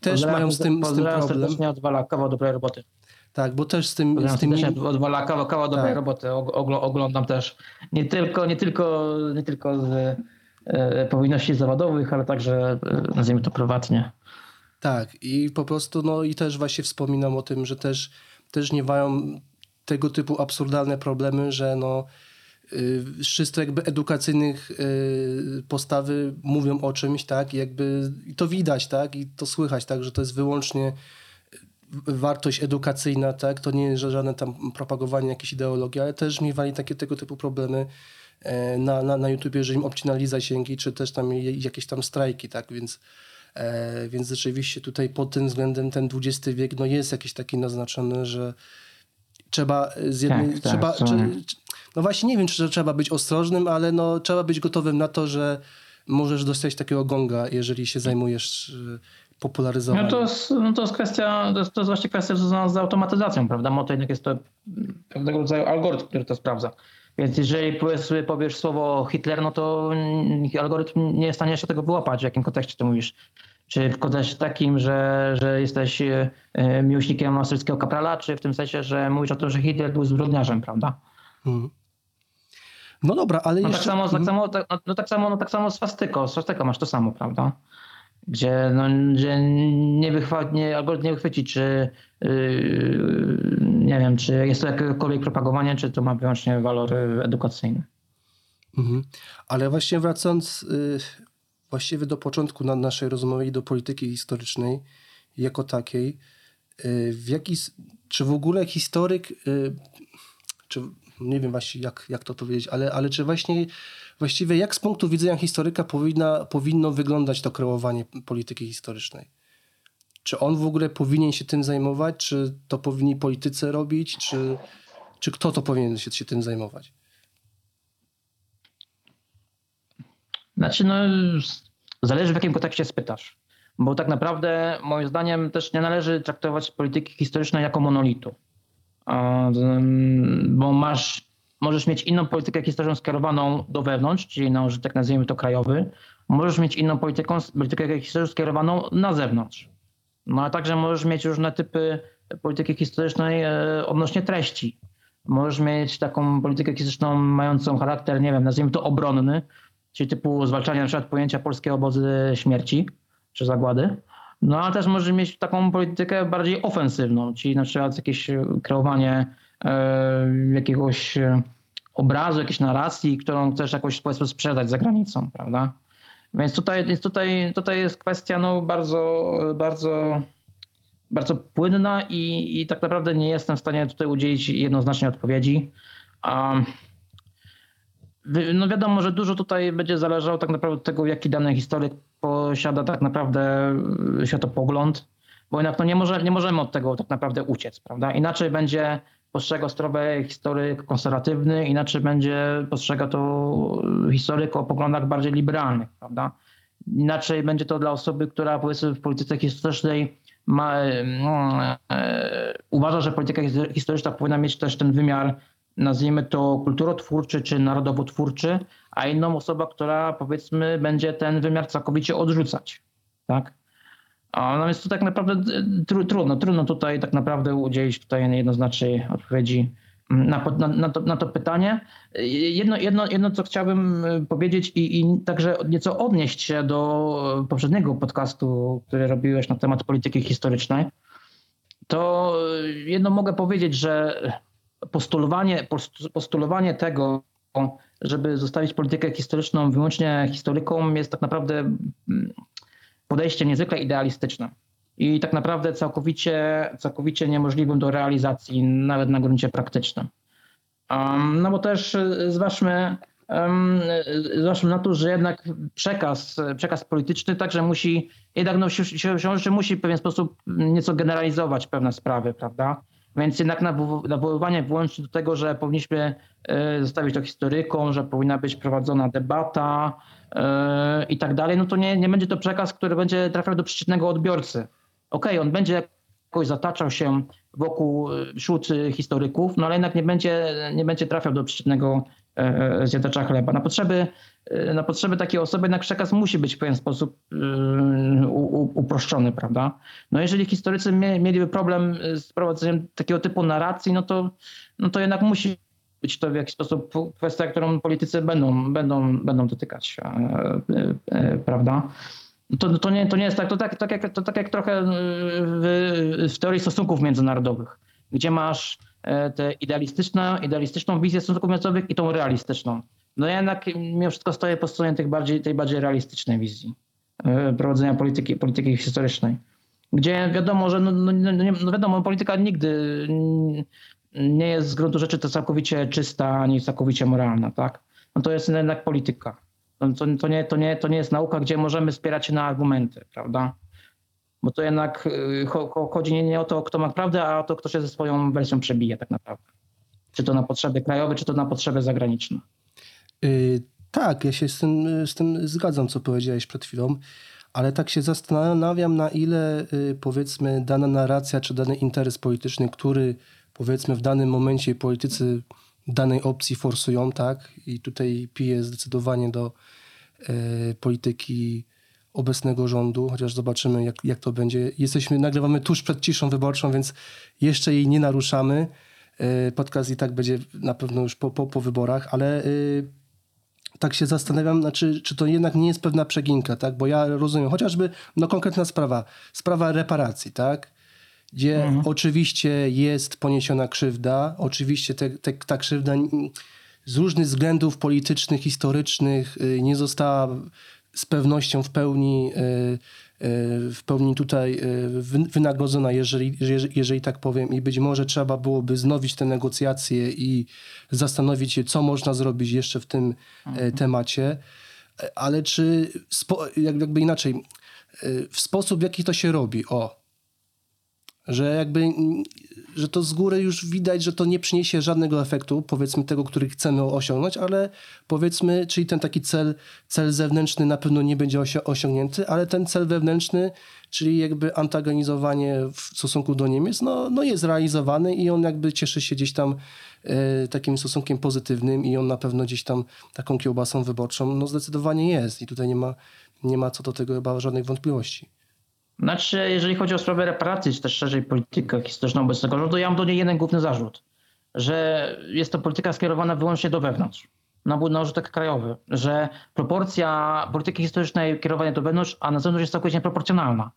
też mają z tym, z tym problem. serdecznie od Wala, kawał dobrej roboty. Tak, bo też z tym... Z tym od Wala, kawał, kawał dobrej tak. roboty oglądam też. Nie tylko, nie tylko, nie tylko z e, powinności zawodowych, ale także e, nazwijmy to prywatnie. Tak i po prostu, no i też właśnie wspominam o tym, że też, też nie mają tego typu absurdalne problemy, że no z czysto jakby edukacyjnych y, postawy mówią o czymś, tak, i jakby i to widać, tak, i to słychać, tak, że to jest wyłącznie wartość edukacyjna, tak, to nie jest żadne tam propagowanie jakiejś ideologii, ale też miewali takie tego typu problemy e, na, na, na YouTubie, że im obcinali zasięgi, czy też tam jakieś tam strajki, tak, więc e, więc rzeczywiście tutaj pod tym względem ten XX wiek no jest jakiś taki naznaczony, że trzeba z jednej, tak, trzeba, tak, no właśnie nie wiem, czy trzeba być ostrożnym, ale no, trzeba być gotowym na to, że możesz dostać takiego gonga, jeżeli się zajmujesz y, popularyzowaniem. No to jest, no to jest kwestia, to jest, to jest właśnie kwestia związana z automatyzacją, prawda? Bo to jednak jest to pewnego rodzaju algorytm, który to sprawdza. Więc jeżeli powiesz, powiesz słowo Hitler, no to algorytm nie jest w stanie się tego wyłapać, w jakim kontekście to mówisz. Czy w kontekście takim, że, że jesteś y, miłośnikiem austriackiego kaprala, czy w tym sensie, że mówisz o tym, że Hitler był zbrodniarzem, prawda? Hmm. No dobra, ale no jeszcze... Tak samo, tak, mhm. samo, tak, no, tak samo, no tak samo z swastyką. Z masz to samo, prawda? Gdzie, no, gdzie nie, wychwa, nie, nie wychwyci, czy yy, nie wiem, czy jest to jakiekolwiek propagowanie, czy to ma wyłącznie walor edukacyjny. Mhm. Ale właśnie wracając yy, właściwie do początku na naszej rozmowy i do polityki historycznej jako takiej, yy, w jaki, czy w ogóle historyk, y, czy nie wiem właśnie jak, jak to powiedzieć, ale, ale czy właśnie właściwie jak z punktu widzenia historyka powinna, powinno wyglądać to kreowanie polityki historycznej? Czy on w ogóle powinien się tym zajmować? Czy to powinni politycy robić? Czy, czy kto to powinien się, się tym zajmować? Znaczy, no, zależy w jakim kontekście spytasz. Bo tak naprawdę, moim zdaniem, też nie należy traktować polityki historycznej jako monolitu bo masz, możesz mieć inną politykę historyczną skierowaną do wewnątrz, czyli na użytek nazwijmy to krajowy, możesz mieć inną polityką, politykę historyczną skierowaną na zewnątrz. No a także możesz mieć różne typy polityki historycznej e, odnośnie treści. Możesz mieć taką politykę historyczną mającą charakter, nie wiem, nazwijmy to obronny, czyli typu zwalczania na przykład pojęcia polskie obozy śmierci czy zagłady. No a też może mieć taką politykę bardziej ofensywną, czyli na przykład jakieś e, kreowanie e, jakiegoś e, obrazu, jakiejś narracji, którą chcesz jakoś powiedzmy sprzedać za granicą, prawda? Więc tutaj, tutaj, tutaj jest kwestia no, bardzo, bardzo, bardzo płynna i, i tak naprawdę nie jestem w stanie tutaj udzielić jednoznacznej odpowiedzi. No wiadomo, że dużo tutaj będzie zależało tak naprawdę od tego, jaki dany historyk posiada tak naprawdę y, światopogląd, bo jednak no nie, może, nie możemy od tego tak naprawdę uciec, prawda? Inaczej będzie postrzegał sprawę historyk konserwatywny, inaczej będzie postrzegał to historyk o poglądach bardziej liberalnych, prawda? Inaczej będzie to dla osoby, która powiedzmy w polityce historycznej ma, mm, e, uważa, że polityka historyczna powinna mieć też ten wymiar, nazwijmy to kulturotwórczy czy narodowotwórczy, a inną osoba, która powiedzmy będzie ten wymiar całkowicie odrzucać. Tak? A, no więc to tak naprawdę e, tru, trudno, trudno tutaj tak naprawdę udzielić tutaj jednoznacznej odpowiedzi na, na, na, to, na to pytanie. Jedno, jedno, jedno, co chciałbym e, powiedzieć i, i także nieco odnieść się do poprzedniego podcastu, który robiłeś na temat polityki historycznej, to jedno mogę powiedzieć, że postulowanie, postulowanie tego, żeby zostawić politykę historyczną wyłącznie historyką jest tak naprawdę mm, podejście niezwykle idealistyczne i tak naprawdę całkowicie, całkowicie niemożliwym do realizacji, nawet na gruncie praktycznym. Um, no bo też e, zważmy, um, zważmy na to, że jednak przekaz, przekaz polityczny także musi, jednak no, się, się, się musi w pewien sposób nieco generalizować pewne sprawy, prawda? Więc jednak nawoływanie wyłącznie do tego, że powinniśmy e, zostawić to historyką, że powinna być prowadzona debata e, i tak dalej, no to nie, nie będzie to przekaz, który będzie trafiał do przeciwnego odbiorcy. Okej, okay, on będzie jakoś zataczał się wokół, e, wśród historyków, no ale jednak nie będzie, nie będzie trafiał do przeciwnego e, zjadacza chleba. Na potrzeby, e, na potrzeby takiej osoby jednak przekaz musi być w pewien sposób uproszczony, prawda? No jeżeli historycy mieliby problem z prowadzeniem takiego typu narracji, no to, no to jednak musi być to w jakiś sposób kwestia, którą politycy będą, będą, będą dotykać, prawda? To, to, nie, to nie jest tak, to tak, tak, jak, to tak jak trochę w, w teorii stosunków międzynarodowych, gdzie masz e, tę idealistyczną, idealistyczną wizję stosunków międzynarodowych i tą realistyczną. No ja jednak mimo wszystko stoję po stronie tych bardziej, tej bardziej realistycznej wizji e, prowadzenia polityki, polityki historycznej. Gdzie wiadomo, że no, no, no, no wiadomo, polityka nigdy nie jest z gruntu rzeczy to całkowicie czysta, ani całkowicie moralna, tak? No to jest jednak polityka. To, to, nie, to, nie, to nie jest nauka, gdzie możemy spierać się na argumenty, prawda? Bo to jednak y, chodzi nie o to, kto ma prawdę, a o to, kto się ze swoją wersją przebije tak naprawdę. Czy to na potrzeby krajowe, czy to na potrzeby zagraniczne. Yy, tak, ja się z tym, z tym zgadzam, co powiedziałeś przed chwilą, ale tak się zastanawiam, na ile yy, powiedzmy dana narracja, czy dany interes polityczny, który powiedzmy w danym momencie politycy danej opcji forsują, tak? I tutaj piję zdecydowanie do e, polityki obecnego rządu, chociaż zobaczymy, jak, jak to będzie. Jesteśmy, nagrywamy tuż przed ciszą wyborczą, więc jeszcze jej nie naruszamy. E, podcast i tak będzie na pewno już po, po, po wyborach, ale e, tak się zastanawiam, znaczy, czy to jednak nie jest pewna przeginka, tak? Bo ja rozumiem, chociażby no, konkretna sprawa, sprawa reparacji, tak? gdzie mhm. oczywiście jest poniesiona krzywda, oczywiście te, te, ta krzywda z różnych względów politycznych, historycznych y, nie została z pewnością w pełni, y, y, w pełni tutaj wynagrodzona, jeżeli, jeżeli tak powiem, i być może trzeba byłoby znowić te negocjacje i zastanowić się, co można zrobić jeszcze w tym mhm. temacie. Ale czy, jakby inaczej, w sposób, w jaki to się robi, o, że jakby, że to z góry już widać, że to nie przyniesie żadnego efektu, powiedzmy tego, który chcemy osiągnąć, ale powiedzmy, czyli ten taki cel, cel zewnętrzny na pewno nie będzie osiągnięty, ale ten cel wewnętrzny, czyli jakby antagonizowanie w stosunku do Niemiec, no, no jest realizowany i on jakby cieszy się gdzieś tam e, takim stosunkiem pozytywnym i on na pewno gdzieś tam taką kiełbasą wyborczą, no zdecydowanie jest i tutaj nie ma, nie ma co do tego chyba żadnych wątpliwości. Znaczy, jeżeli chodzi o sprawę reparacji, czy też szerzej politykę historyczną obecnego rządu, ja mam do niej jeden główny zarzut, że jest to polityka skierowana wyłącznie do wewnątrz, na, na użytek krajowy, że proporcja polityki historycznej kierowania do wewnątrz, a na zewnątrz jest całkowicie proporcjonalna.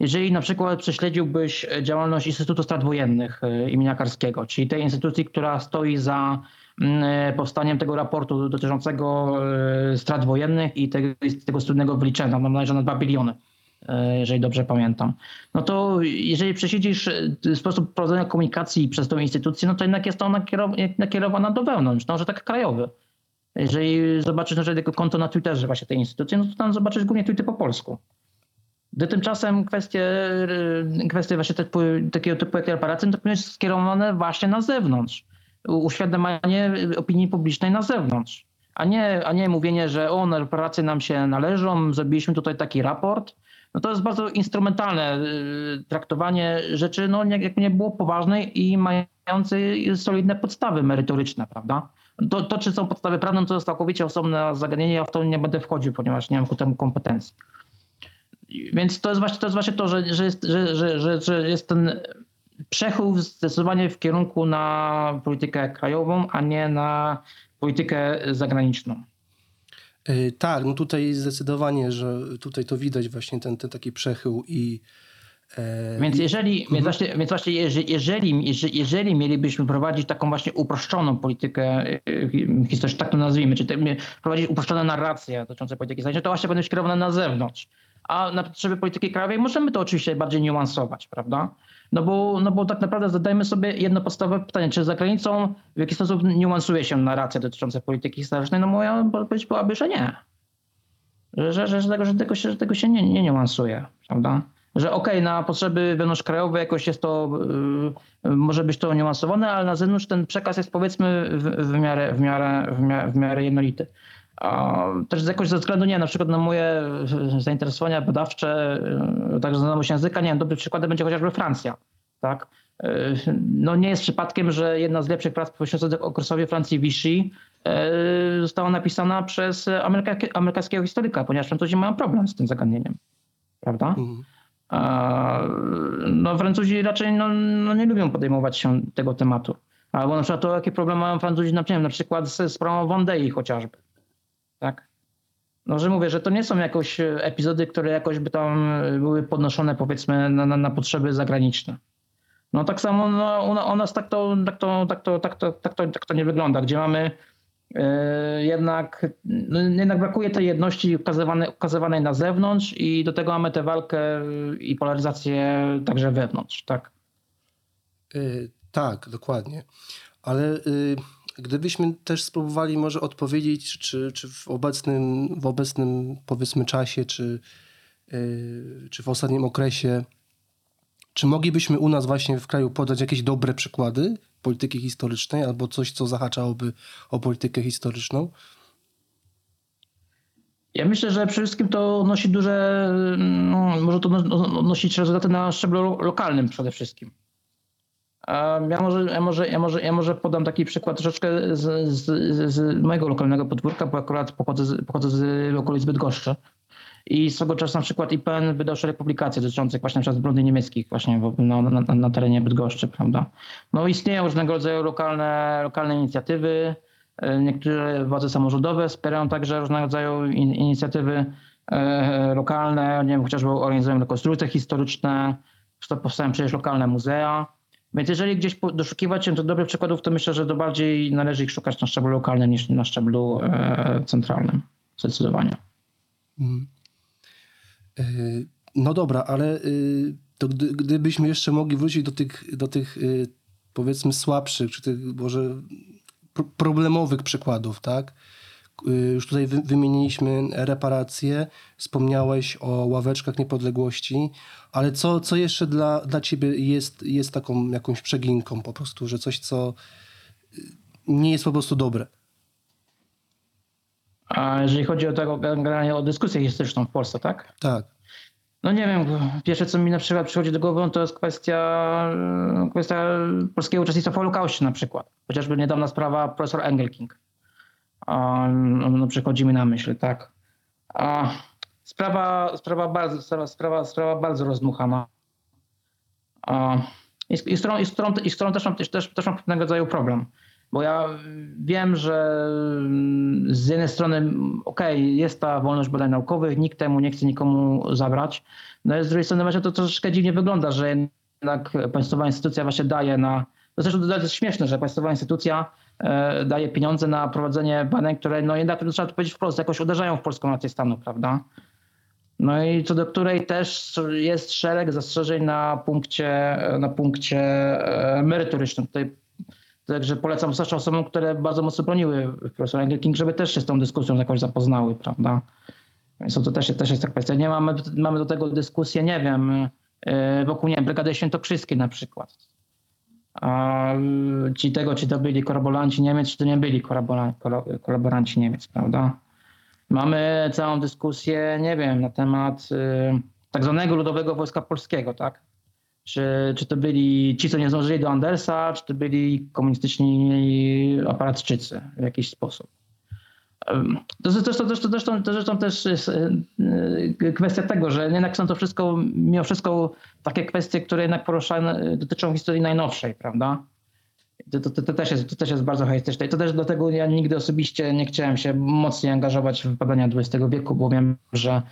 Jeżeli na przykład prześledziłbyś działalność Instytutu Strat Wojennych e, imienia Karskiego, czyli tej instytucji, która stoi za mm, e, powstaniem tego raportu dotyczącego e, strat wojennych i tego, tego studnego wyliczenia, mam nadzieję, na 2 biliony jeżeli dobrze pamiętam. No to jeżeli przesiedzisz e, sposób prowadzenia komunikacji przez tą instytucję, no to jednak jest ona nakierowana do wewnątrz, no, że tak krajowy. Jeżeli zobaczysz na przykład konto na Twitterze właśnie tej instytucji, no to tam zobaczysz głównie tweety po polsku. Gdy tymczasem kwestie, e, kwestie właśnie typu, takiego typu jak reparacji, no to powinny być skierowane właśnie na zewnątrz. Uświadamianie opinii publicznej na zewnątrz a nie, a nie mówienie, że o, no, reparacje nam się należą, zrobiliśmy tutaj taki raport. No to jest bardzo instrumentalne y, traktowanie rzeczy, no jakby nie było poważnej i mającej solidne podstawy merytoryczne, prawda? To, to czy są podstawy prawne, to jest całkowicie osobne zagadnienie, ja w to nie będę wchodził, ponieważ nie mam ku temu kompetencji. Więc to jest właśnie to, jest właśnie to że, że, jest, że, że, że, że jest ten przechył zdecydowanie w kierunku na politykę krajową, a nie na politykę zagraniczną. Yy, tak, no tutaj zdecydowanie, że tutaj to widać właśnie ten, ten taki przechył i e, więc jeżeli, mhm. więc właśnie, więc właśnie jeżeli, jeżeli, jeżeli mielibyśmy prowadzić taką właśnie uproszczoną politykę e, historyczną, tak to nazwijmy, czy prowadzić uproszczone narracje dotyczące polityki zagranicznej, to właśnie będą kierowane na zewnątrz. A na potrzeby polityki krajowej możemy to oczywiście bardziej niuansować, prawda? No bo, no bo tak naprawdę zadajmy sobie jedno podstawowe pytanie, czy za granicą w jaki sposób niuansuje się narracja dotycząca polityki historycznej? No moja odpowiedź byłaby, że nie. Że, że, że, tego, że, tego, się, że tego się nie, nie niuansuje, prawda? Że okej, okay, na potrzeby wewnątrzkrajowe jakoś jest to, yy, może być to niuansowane, ale na zewnątrz ten przekaz jest powiedzmy w, w, miarę, w, miarę, w, miarę, w miarę jednolity. Też jakoś ze względu, nie na przykład na moje zainteresowania badawcze, e, także znajomość języka, nie wiem, dobrym przykładem będzie chociażby Francja, tak? E, no nie jest przypadkiem, że jedna z lepszych prac poświęconych okresowi Francji Vichy e, została napisana przez amerykańskiego historyka, ponieważ Francuzi mają problem z tym zagadnieniem, prawda? Mhm. No Francuzi raczej no, no nie lubią podejmować się tego tematu. Albo na przykład to, jakie problemy mają Francuzi, na, na przykład ze sprawą Vendei chociażby tak? No, że mówię, że to nie są jakoś e, epizody, które jakoś by tam e, były podnoszone powiedzmy na, na, na potrzeby zagraniczne. No tak samo no, u, nas tak to, tak, to, tak, to, tak, to, tak, to, tak to nie wygląda, gdzie mamy yy, jednak, no, jednak brakuje tej jedności ukazywanej, ukazywanej na zewnątrz i do tego mamy tę walkę i polaryzację także wewnątrz, tak? Yy, tak, dokładnie. Ale yy Gdybyśmy też spróbowali może odpowiedzieć, czy, czy w, obecnym, w obecnym powiedzmy czasie, czy, yy, czy w ostatnim okresie, czy moglibyśmy u nas właśnie w kraju podać jakieś dobre przykłady polityki historycznej albo coś, co zahaczałoby o politykę historyczną? Ja myślę, że przede wszystkim to nosi duże, no, może to nosić rezultaty na szczeblu lokalnym przede wszystkim. Ja może, ja, może, ja, może, ja może podam taki przykład troszeczkę z, z, z mojego lokalnego podwórka, bo akurat pochodzę z, pochodzę z okolic Bydgoszczy. I swego czasu na przykład IPN wydał szereg publikacji dotyczących właśnie na zbrodni niemieckich właśnie na, na, terenie Bydgoszczy, prawda. No istnieją różnego rodzaju lokalne, lokalne inicjatywy, e, niektóre władze samorządowe wspierają także różnego rodzaju in, inicjatywy e, lokalne, nie wiem, chociażby organizują rekonstrukcje historyczne, to powstają przecież lokalne muzea. Więc jeżeli gdzieś doszukiwać się do dobrych przykładów, to myślę, że to bardziej należy ich szukać na szczeblu lokalnym niż na szczeblu e, centralnym. Zdecydowanie. Mhm. E, no dobra, ale e, to gdy, gdybyśmy jeszcze mogli wrócić do tych, do tych powiedzmy słabszych, czy tych może problemowych przykładów, tak? Y, już tutaj wymieniliśmy reparacje, wspomniałeś o ławeczkach niepodległości, ale co, co jeszcze dla, dla ciebie jest, jest taką jakąś przeginką po prostu, że coś, co y, nie jest po prostu dobre? A jeżeli chodzi o tego generalnie o dyskusję historyczną w Polsce, tak? Tak. No nie wiem, pierwsze co mi na przykład przychodzi do głowy to jest kwestia, kwestia polskiego uczestnictwa w Holokauście na przykład. Chociażby niedawna sprawa profesor Engelking no, no, przychodzi mi na myśl, tak. A sprawa, sprawa, bardzo, sprawa, sprawa, bardzo rozdmuchana. A, i, i, z którą, i, z którą, I z którą też mam, też, też mam pewnego rodzaju problem. Bo ja wiem, że mm, z jednej strony, okej, okay, jest ta wolność badań naukowych, nikt temu nie chce nikomu zabrać, no ale z drugiej strony właśnie to troszeczkę dziwnie wygląda, że jednak państwowa instytucja właśnie daje na... To zresztą to jest śmieszne, że państwowa instytucja daje pieniądze na prowadzenie badań, które no jednak trzeba to powiedzieć wprost, jakoś uderzają w polską rację stanu, prawda? No i co do której też jest szereg zastrzeżeń na punkcie, na punkcie e, merytorycznym. Tutaj Także polecam zwłaszcza osobom, które bardzo mocno broniły profesora Engelking, żeby też się z tą dyskusją jakoś zapoznały, prawda? Więc to też, też jest ta kwestia. Nie mamy, mamy do tego dyskusję, nie wiem, e, wokół, nie wiem, Brygady Świętokrzyskiej na przykład a ci tego, czy to byli kolaboranci Niemiec, czy to nie byli kolaboranci Niemiec, prawda? Mamy całą dyskusję, nie wiem, na temat y, tak zwanego Ludowego Wojska Polskiego, tak? Czy, czy to byli ci, co nie zdążyli do Andersa, czy to byli komunistyczni aparatczycy w jakiś sposób. Zresztą, zresztą, zresztą, zresztą też jest y, y, kwestia tego, że jednak są to wszystko, mimo wszystko takie kwestie, które jednak poruszają, dotyczą historii najnowszej, prawda? To, to, to, też jest, to też jest bardzo charakterystyczne. I to też dlatego ja nigdy osobiście nie chciałem się mocniej angażować w badania XX wieku, bo wiem, że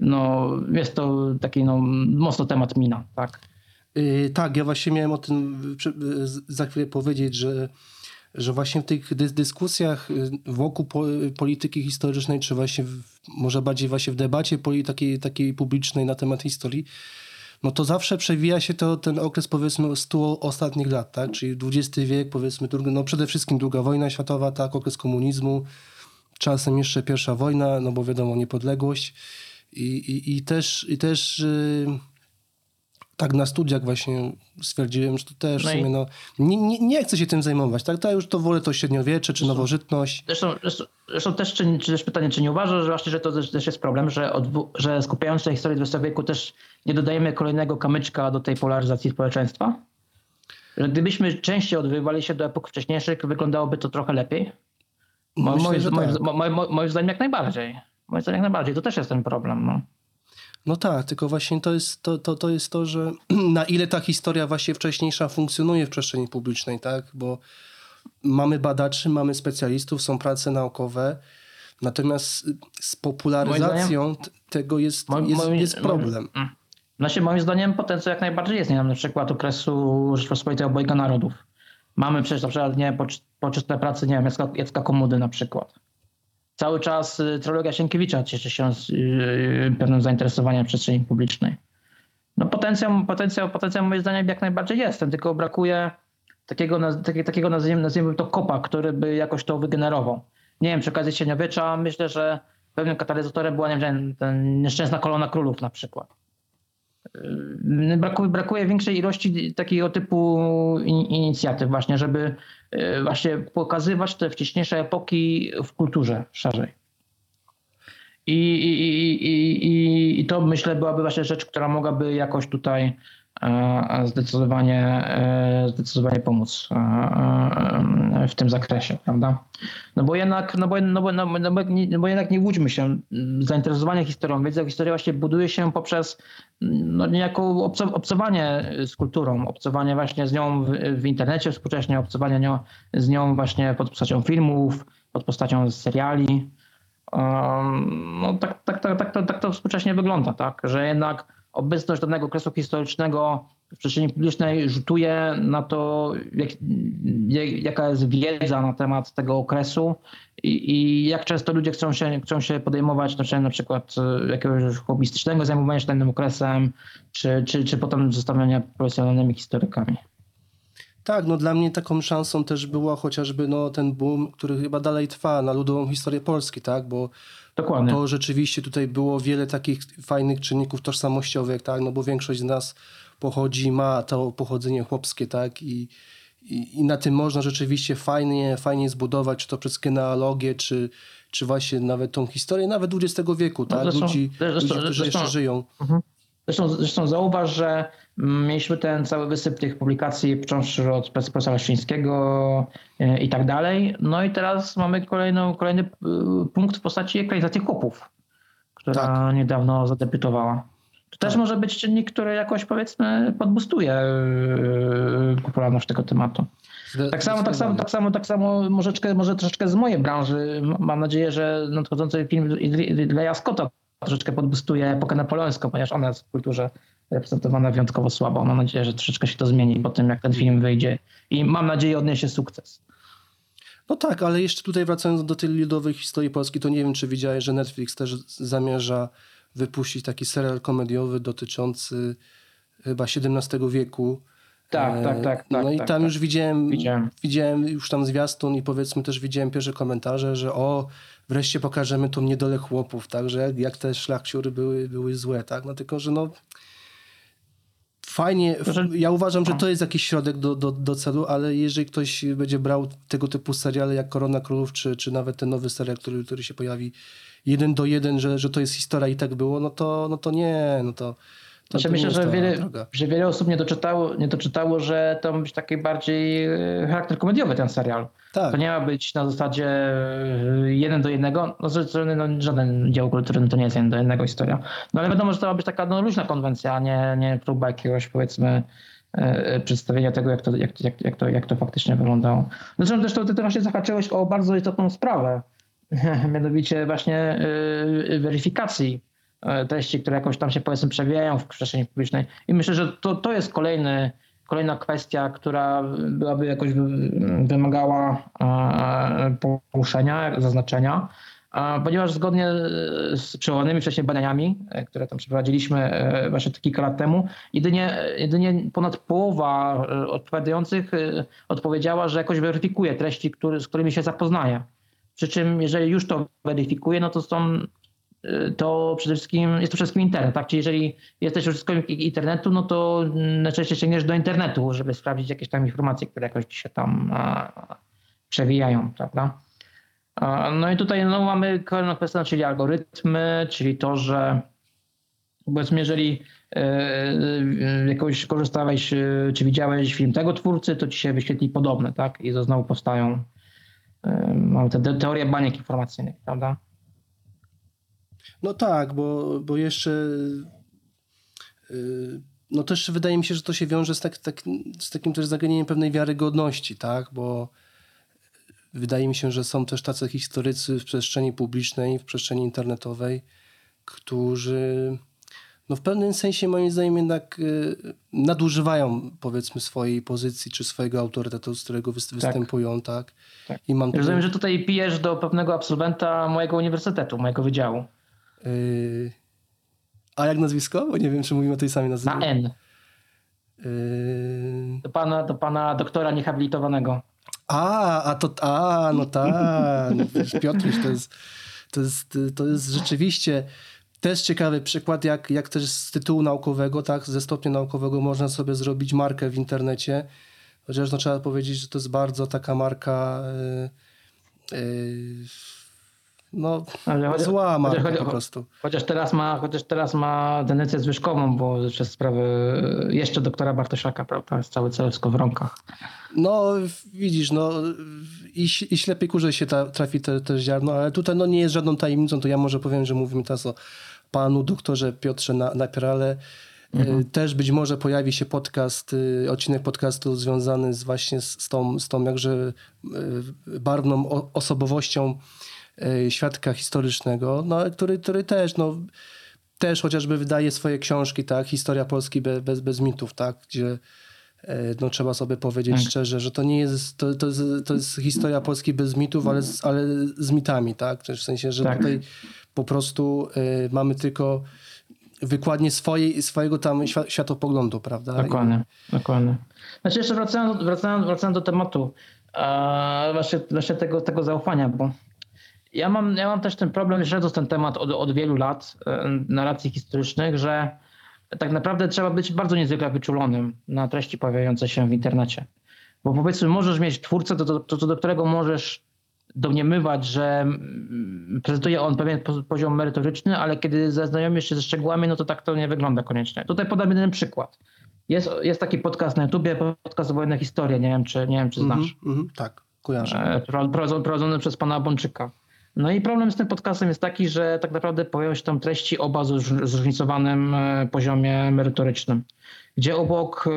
no, jest to taki no, mocno temat mina, tak? Yy, tak, ja właśnie miałem o tym za chwilę powiedzieć, że, że właśnie w tych dys- dyskusjach yy, wokół po, polityki historycznej, czy właśnie w, może bardziej właśnie w debacie takiej, takiej publicznej na temat historii, no to zawsze przewija się to ten okres powiedzmy 100 ostatnich lat, tak? Czyli XX wiek, powiedzmy, drugi, no przede wszystkim druga wojna światowa, tak, okres komunizmu, czasem jeszcze pierwsza wojna, no bo wiadomo, niepodległość i, i, i też, i też yy, tak na studiach właśnie stwierdziłem, że to też No w sumie no, nie, nie, nie chcę się tym zajmować, tak? To już to wolę to średniowiecze czy nowożytność. Zresztą, zresztą, zresztą też, czy, czy też pytanie, czy nie uważasz, że właśnie, że to też, jest problem, że, odwu- że skupiając się na historii XX wieku też nie dodajemy kolejnego kamyczka do tej polaryzacji społeczeństwa? Że gdybyśmy częściej odwoływali się do epok wcześniejszych, wyglądałoby to trochę lepiej? Myślę, moim, tak. mo, mo, moim zdaniem jak najbardziej. Moim zdaniem jak najbardziej. To też jest ten problem. No. No tak, tylko właśnie to jest to, to, to jest to, że na ile ta historia właśnie wcześniejsza funkcjonuje w przestrzeni publicznej, tak? Bo mamy badaczy, mamy specjalistów, są prace naukowe, natomiast z popularyzacją t- tego jest, Moim- jest, moim- jest problem. moim- Znaczy, moim zdaniem potencjał jak najbardziej jest. Nie wiem, na przykład okresu Rzeczpospolitej Obojga Narodów. Mamy przecież na przykład nie, poczy- poczytne prace, nie wiem, Jacka, Jacka Komudy na przykład. Cały czas y, trylogia Sienkiewicza cieszy się z y, pewnym zainteresowaniem przestrzeni publicznej. No potencjał, potencjał, potencjał moim zdaniem jak najbardziej jest, tylko brakuje takiego, takie, takiego nazwijmy, nazwijmy to kopa, który by jakoś to wygenerował. Nie wiem, przy okazji Średniowiecza myślę, że pewnym katalizatorem była nie wiem, nieszczęsna kolona królów na przykład. Yy, Brakuje, brakuje większej ilości takiego typu in, inicjatyw właśnie, żeby yy, właśnie pokazywać te wcześniejsze epoki w kulturze szerzej. I, i, i, i, i, to myślę byłaby właśnie rzecz, która mogłaby jakoś tutaj zdecydowanie, e, zdecydowanie pomóc e, e, w tym zakresie, prawda? No bo jednak, no bo, no bo, no bo, no bo, nie, no jednak nie łudźmy się, zainteresowanie historią, wiedza o historii właśnie buduje się poprzez no niejako obco, obcowanie z kulturą, obcowanie właśnie z nią w, w internecie współcześnie, obcowanie nią, z nią właśnie pod postacią filmów, pod postacią seriali. No tak, tak, tak, tak, to, tak to współcześnie wygląda, tak? że jednak obecność danego okresu historycznego w przestrzeni publicznej rzutuje na to, jak, jak, jaka jest wiedza na temat tego okresu i, i jak często ludzie chcą się, chcą się podejmować znaczy na przykład e, jakiegoś hobbystycznego zajmowania się danym okresem, czy, czy, czy potem zostawiania profesjonalnymi historykami. Tak, no dla mnie taką szansą też była chociażby no, ten boom, który chyba dalej trwa na ludową historię Polski, tak? Bo Dokładnie. to rzeczywiście tutaj było wiele takich fajnych czynników tożsamościowych, tak? No bo większość z nas pochodzi, ma to pochodzenie chłopskie, tak? I, i, i na tym można rzeczywiście fajnie, fajnie zbudować, czy to przez genealogię, czy, czy właśnie nawet tą historię, nawet XX wieku, tak? zresztą- ludzi, zresztą- ludzi, którzy zresztą- jeszcze żyją. Zresztą, zresztą zauważ, że mieliśmy ten cały wysyp tych publikacji, począwszy od profesora Leszczyńskiego e, i tak dalej. No i teraz mamy kolejną, kolejny y, punkt w postaci ekranizacji chłopów, która Tak. niedawno zadebiutowała. To też Tak. może być czynnik, który jakoś powiedzmy podbustuje y, popularność tego tematu. Tak samo, tak samo, tak samo, tak samo może, troszeczkę- może troszeczkę z mojej branży. Mam nadzieję, że nadchodzący film Leia Scotta troszeczkę podbustuje epokę napoleońską, ponieważ ona jest w kulturze reprezentowana wyjątkowo słabo. Mam nadzieję, że troszeczkę się to zmieni po tym, jak ten film wyjdzie i mam nadzieję odniesie sukces. No tak, ale jeszcze tutaj wracając do tej ludowej historii Polski, to nie wiem, czy widziałeś, że Netflix też zamierza wypuścić taki serial komediowy dotyczący chyba XVII wieku. Tak, E, tak, tak, No tak, i tak, tam tak. już widziałem, Widziałem. widziałem już tam zwiastun i powiedzmy też widziałem pierwsze komentarze, że o, wreszcie pokażemy tą niedolę chłopów, tak, że jak, jak te szlachciury były, były złe, tak, no tylko, że no Fajnie, ja uważam, że to jest jakiś środek do, do, do celu, ale jeżeli ktoś będzie brał tego typu seriale jak Korona Królów, czy, czy nawet ten nowy serial, który, który się pojawi jeden do jeden, że, że to jest historia i tak było, no to, no to nie, no to... to, Znaczy to myślę, że wiele, droga. że wiele osób nie doczytało, nie doczytało, że to ma być taki bardziej e, charakter komediowy ten serial. Tak. To nie ma być na zasadzie e, jeden do jednego. No, z no, żaden dział kultury to nie jest jeden do jednego historia. No ale wiadomo, że to ma być taka no, luźna konwencja, a nie, nie próba jakiegoś powiedzmy e, przedstawienia tego, jak to, jak, jak, jak, to, jak to faktycznie wyglądało. Zresztą też to, ty właśnie zahaczyłeś o bardzo istotną sprawę, mianowicie właśnie weryfikacji treści, które jakoś tam się powiedzmy przewijają w przestrzeni publicznej. I myślę, że to, to jest kolejny, kolejna kwestia, która byłaby jakoś wy- wymagała e, poruszenia, zaznaczenia. Ponieważ zgodnie z przełożonymi wcześniej badaniami, e, które tam przeprowadziliśmy e, właśnie kilka lat temu, jedynie, jedynie ponad połowa e, odpowiadających e, odpowiedziała, że jakoś weryfikuje treści, który, z którymi się zapoznaje. Przy czym jeżeli już to weryfikuje, no to są to przede wszystkim jest to wszystkim internet, tak? Czyli jeżeli jesteś użytkownikiem internetu, no to najczęściej sięgniesz do internetu, żeby sprawdzić jakieś tam informacje, które jakoś się tam przewijają, prawda? No i tutaj no, mamy kolejną kwestię, czyli algorytmy, czyli to, że powiedzmy, jeżeli e, e, jakoś korzystałeś, e, czy widziałeś film tego twórcy, to ci się wyświetli podobne, tak? I to znowu powstają mamy te- teorie baniek informacyjnych, prawda? No tak, bo, bo jeszcze yy, no też wydaje mi się, że to się wiąże z, tak, tak, z takim też zagadnieniem pewnej wiarygodności, tak, bo wydaje mi się, że są też tacy historycy w przestrzeni publicznej, w przestrzeni internetowej, którzy no w pewnym sensie moim zdaniem jednak y, nadużywają powiedzmy swojej pozycji czy swojego autorytetu, z którego wys- występują, tak? Tak. I mam Rozumiem, że tutaj pijesz do pewnego absolwenta mojego uniwersytetu, mojego wydziału. Y, A jak nazwisko? Bo nie wiem, czy mówimy o tej samej nazwie. Na N. Y, Do pana, do pana doktora niehabilitowanego. A, a to, a, no tak. No, Piotruś, to jest, to jest, to jest rzeczywiście też ciekawy przykład, jak, jak też z tytułu naukowego, tak, ze stopnia naukowego można sobie zrobić markę w internecie. Chociaż no, trzeba powiedzieć, że to jest bardzo taka marka y, y, no, Ale chodzi- zła marka chodzi- po prostu. Chociaż teraz ma, chociaż teraz ma tendencję zwyżkową, bo przez sprawy jeszcze doktora Bartosiaka, prawda? Jest cały cel w skowronkach. No, widzisz, no i, i ślepej kurze się ta, trafi te, też ziarno, ale tutaj no, nie jest żadną tajemnicą, to ja może powiem, że mówimy teraz o panu doktorze Piotrze Na- Napierale. Y, Też być może pojawi się podcast, y, odcinek podcastu związany z właśnie z, tą, z tą jakże barwną osobowością świadka historycznego, no, który, który też, no, też chociażby wydaje swoje książki, tak, Historia Polski bez, bez, bez mitów, tak, gdzie e, no, trzeba sobie powiedzieć Tak. szczerze, że to nie jest, to, to, jest, to jest historia Polski bez mitów, ale z, ale z mitami, tak, w sensie, że Tak. tutaj po prostu e, mamy tylko wykładnię swojej, swojego tam świ- światopoglądu, prawda? Dokładnie, dokładnie. Znaczy jeszcze wracając, wracając, wracając do tematu e, właśnie, właśnie tego, tego zaufania, bo ja mam, ja mam też ten problem, śledząc ten temat od, od wielu lat e, narracji historycznych, że tak naprawdę trzeba być bardzo niezwykle wyczulonym na treści pojawiające się w internecie. Bo powiedzmy, możesz mieć twórcę, to, to, to, do którego możesz domniemywać, że mm, prezentuje on pewien po- poziom merytoryczny, ale kiedy zaznajomisz się ze szczegółami, no to tak to nie wygląda koniecznie. Tutaj podam jeden przykład. Jest, jest taki podcast na YouTubie, podcast Wojna Historia, nie wiem czy, nie wiem, czy znasz. Mhm, mhm, tak, kojarzę. E, prowadzony przez pana Bączyka. No i problem z tym podcastem jest taki, że tak naprawdę pojawiają się tam treści oba z zróż- zróżnicowanym e, poziomie merytorycznym, gdzie obok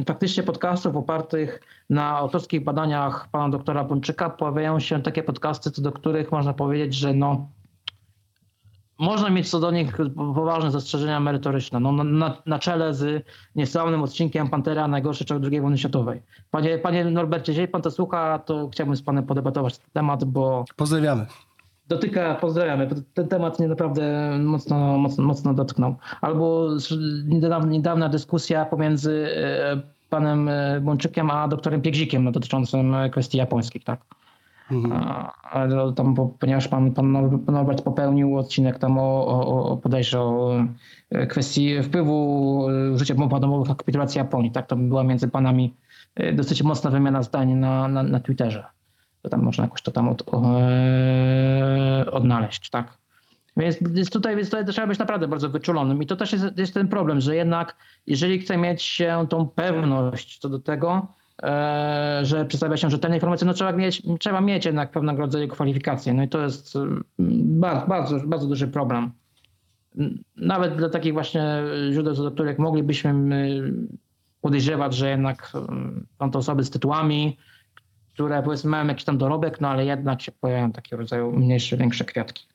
e, faktycznie podcastów opartych na autorskich badaniach pana doktora Bączyka pojawiają się takie podcasty, co do których można powiedzieć, że no można mieć co do nich poważne zastrzeżenia merytoryczne. No, na- na, na czele z niesławnym odcinkiem Pantera Najgorszy człowiek II wojny światowej. Panie, panie Norbercie, jeżeli pan to słucha, to chciałbym z panem podebatować ten temat, bo Pozdrawiamy. Dotyka, pozdrawiamy, ten temat mnie naprawdę mocno, mocno, mocno dotknął. Albo niedawna, niedawna dyskusja pomiędzy e, panem e, Bączykiem a doktorem Piegzikiem no, dotyczącym e, kwestii japońskich, tak? A, ale tam, bo, ponieważ pan, pan Norbert popełnił odcinek tam o, o, o o kwestii wpływu użycia bomb atomowych na kapitulację Japonii. Tak, to była między panami dosyć mocna wymiana zdań na, na, na Twitterze. To tam można jakoś to tam od, e, odnaleźć, tak. Więc, więc, tutaj, więc tutaj trzeba być naprawdę bardzo wyczulonym. I to też jest, jest ten problem, że jednak jeżeli chce mieć się tą pewność co do tego, e, że przedstawia się rzetelne informacje, no trzeba mieć, trzeba mieć jednak pewnego rodzaju kwalifikacje. No i to jest bardzo, bardzo, bardzo duży problem. Nawet dla takich właśnie źródeł, do których moglibyśmy podejrzewać, że jednak są to osoby z tytułami, które powiedzmy mają jakiś tam dorobek, no ale jednak się pojawiają takie rodzaju mniejsze, większe kwiatki.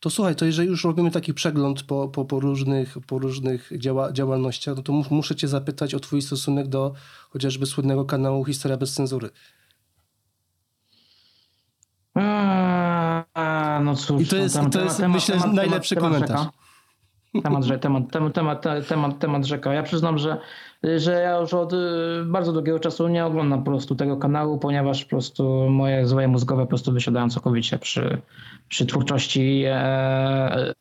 To słuchaj, to jeżeli już robimy taki przegląd po, po, po różnych, po różnych działa, działalnościach, no to muszę cię zapytać o twój stosunek do chociażby słynnego kanału Historia bez cenzury. Eee, no cóż, I to jest, to jest temat, myślę, temat, najlepszy temat, komentarz. Temat, temat, temat, temat, temat, temat rzeka. Ja przyznam, że, że ja już od y, bardzo długiego czasu nie oglądam po prostu tego kanału, ponieważ po prostu moje złe mózgowe po prostu wysiadają całkowicie przy, przy twórczości e, e,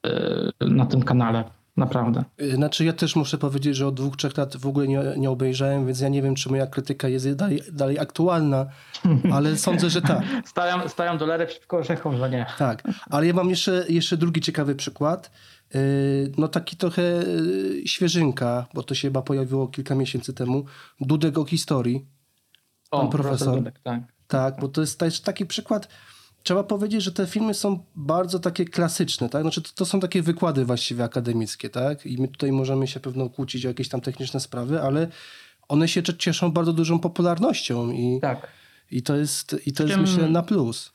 na tym kanale. Naprawdę. Znaczy ja też muszę powiedzieć, że od dwóch, trzech lat w ogóle nie, nie obejrzałem, więc ja nie wiem, czy moja krytyka jest dalej, dalej aktualna, ale sądzę, że tak. Stawiam, stawiam dolarę przeciwko orzechom, że nie. Tak, ale ja mam jeszcze, jeszcze drugi ciekawy przykład. No taki trochę świeżynka, bo to się chyba pojawiło kilka miesięcy temu. Dudek o historii. Pan o, profesor. Dudek, tak. Tak, bo to jest też taki przykład trzeba powiedzieć, że te filmy są bardzo takie klasyczne, tak? Znaczy to, to, są takie wykłady właściwie akademickie, tak? I my tutaj możemy się pewno kłócić o jakieś tam techniczne sprawy, ale one się cieszą bardzo dużą popularnością i, tak. i to jest, i to jest myślę na plus.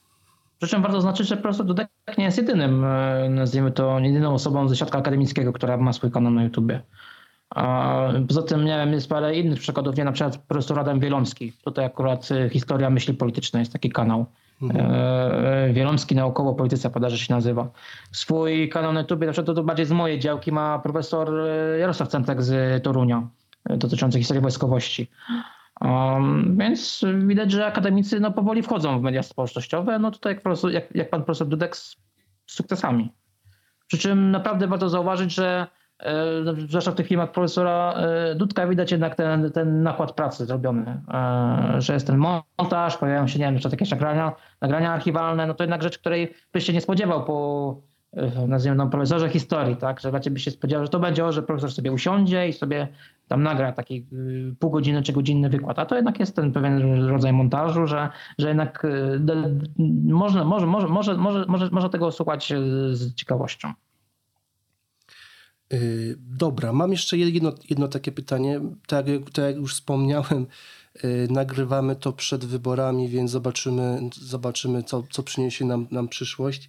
Przy czym warto zaznaczyć, że profesor Dudek nie jest jedynym, e, nazwijmy to, jedyną osobą ze świata akademickiego, która ma swój kanał na YouTubie. A poza tym, wiem, jest parę innych przykładów, nie na przykład profesor Adam Wielomski. Tutaj akurat e, historia myśli politycznej jest taki kanał. Mhm. E, Wielomski naukowo polityce podarzy się nazywa. Swój kanał na YouTube, na przykład to bardziej z mojej działki, ma profesor Jarosław Centek z Torunia dotyczący historii wojskowości. Um, więc widać, że akademicy no, powoli wchodzą w media społecznościowe. No tutaj jak, profesor, jak, jak pan profesor Dudek z, z sukcesami. Przy czym naprawdę warto zauważyć, że e, zwłaszcza w tych filmach profesora e, Dudka widać jednak ten, ten nakład pracy zrobiony, e, że jest ten montaż, pojawiają się, nie wiem, jakieś nagrania, nagrania archiwalne, no to jednak rzecz, której byś się nie spodziewał po nazwijmy to profesorze historii, tak, że raczej by się spodziewał, że to będzie, że profesor sobie usiądzie i sobie tam nagra taki y, pół godziny czy godzinny wykład, a to jednak jest ten pewien rodzaj montażu, że, że jednak y, można, może, może, może, może, może, można tego słuchać y, z ciekawością. Dobra, mam jeszcze jedno, jedno takie pytanie. Tak, tak jak już wspomniałem, nagrywamy to przed wyborami, więc zobaczymy, zobaczymy co, co przyniesie nam, nam przyszłość.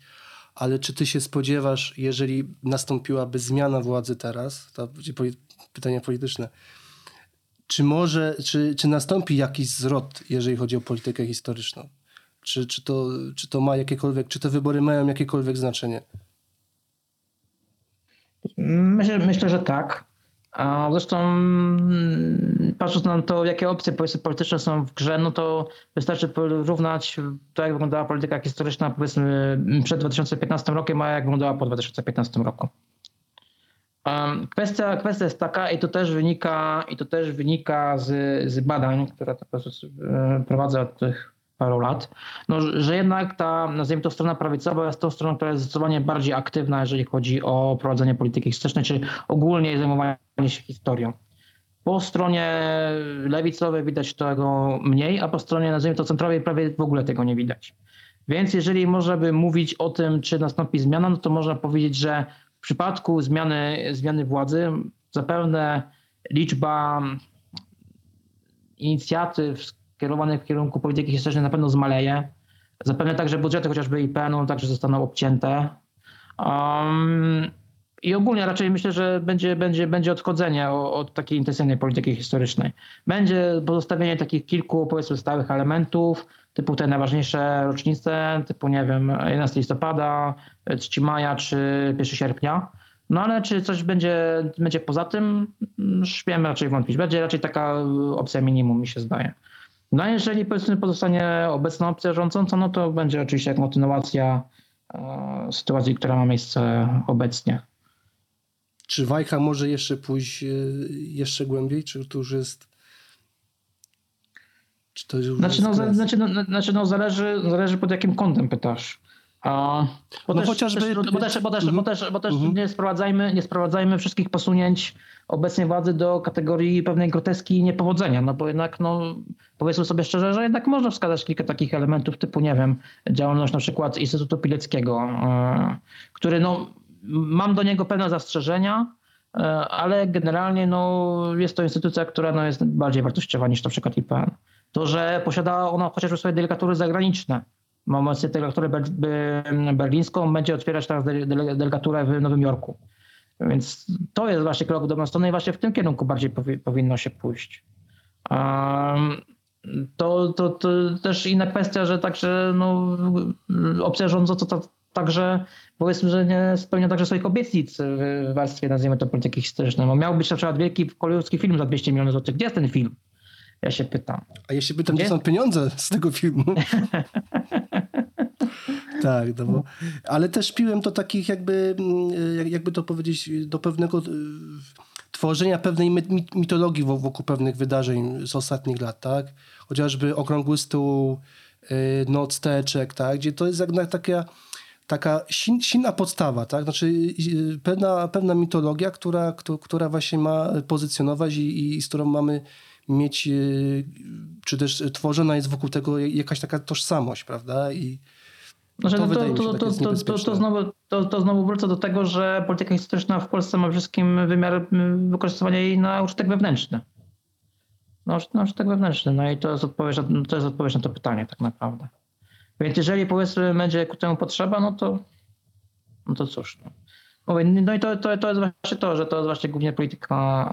Ale czy ty się spodziewasz, jeżeli nastąpiłaby zmiana władzy teraz, to będzie pytania polityczne, czy może, czy, czy nastąpi jakiś zwrot, jeżeli chodzi o politykę historyczną? Czy, czy, to, czy to ma jakiekolwiek, czy te wybory mają jakiekolwiek znaczenie? Myślę, myślę że tak. A zresztą mm, patrząc na to, jakie opcje polityczne są w grze, no to wystarczy porównać to, jak wyglądała polityka historyczna powiedzmy przed 2015 rokiem, a jak wyglądała po 2015 roku. Kwestia, kwestia jest taka, i to też wynika, i to też wynika z, z badań, które e, prowadzę od tych paru lat, no, że jednak ta, nazwijmy to strona prawicowa jest tą stroną, która jest zdecydowanie bardziej aktywna, jeżeli chodzi o prowadzenie polityki historycznej, czy ogólnie zajmowanie się historią. Po stronie lewicowej widać tego mniej, a po stronie, nazwijmy to centrowej, prawie w ogóle tego nie widać. Więc jeżeli można by mówić o tym, czy nastąpi zmiana, no to można powiedzieć, że w przypadku zmiany, zmiany władzy zapewne liczba inicjatyw kierowanych w kierunku polityki historycznej na pewno zmaleje. Zapewne także budżety chociażby IPN-u także zostaną obcięte. Um, I ogólnie raczej myślę, że będzie, będzie, będzie odchodzenie od takiej intensywnej polityki historycznej. Będzie pozostawienie takich kilku, powiedzmy, stałych elementów, typu te najważniejsze rocznice, typu, nie wiem, 11 listopada, 3 maja czy 1 sierpnia. No ale czy coś będzie, będzie poza tym, śmiem raczej wątpić. Będzie raczej taka opcja minimum, mi się zdaje. No a jeżeli powiedzmy pozostanie obecna opcja rządząca, no to będzie oczywiście kontynuacja e, sytuacji, która ma miejsce obecnie. Czy Wajcha może jeszcze pójść e, jeszcze głębiej, czy to już jest... Czy to już znaczy, jest no, znaczy, no, znaczy, no zależy, zależy pod jakim kątem pytasz. A, bo, no też, chociażby... też, bo też, bo też, bo też, bo też mm -hmm. nie, sprowadzajmy, nie sprowadzajmy wszystkich posunięć obecnej władzy do kategorii pewnej groteski i niepowodzenia, no bo jednak no, powiedzmy sobie szczerze, że jednak można wskazać kilka takich elementów typu, nie wiem, działalność na przykład Instytutu Pileckiego, yy, który no, mam do niego pewne zastrzeżenia, yy, ale generalnie no, jest to instytucja, która no, jest bardziej wartościowa niż na przykład IPN. To, że posiada ona chociażby swoje delegatury zagraniczne, Mamy delegaturę berlińską, będzie otwierać teraz delegaturę w Nowym Jorku. Więc to jest właśnie krok w dobrą stronę i właśnie w tym kierunku bardziej powinno się pójść. To, to, to też inna kwestia, że także no, opcja rządząca to także powiedzmy, że nie spełnia także swoich obietnic w warstwie, nazwijmy to, polityki historycznej. Bo miał być na przykład wielki kolejowski film za 200 milionów złotych. Gdzie jest ten film? Ja się pytam. A ja się pytam, gdzie są pieniądze z tego filmu? tak, no bo, ale też piłem do takich jakby, mm, jakby to powiedzieć, do pewnego y, tworzenia pewnej mitologii wokół pewnych wydarzeń z ostatnich lat, tak? Chociażby Okrągły Stół, y, Noc Teczek, tak? Gdzie to jest jednak taka taka silna podstawa, tak? Znaczy y, pewna, pewna mitologia, która, która właśnie ma pozycjonować i, i z którą mamy mieć, czy też tworzona jest wokół tego jakaś taka tożsamość, prawda? I, znaczy, to, to, to, to, to, to, to, znowu, to, to znowu wrócę do tego, że polityka historyczna w Polsce ma przede wszystkim wymiar wykorzystywania jej na użytek wewnętrzny. Na, na użytek wewnętrzny. No i to jest, odpowiedź, to jest odpowiedź na to pytanie tak naprawdę. Więc jeżeli powiedzmy będzie ku temu potrzeba, no to, no to cóż. No. No i to, to, to jest właśnie to, że to jest właśnie głównie polityka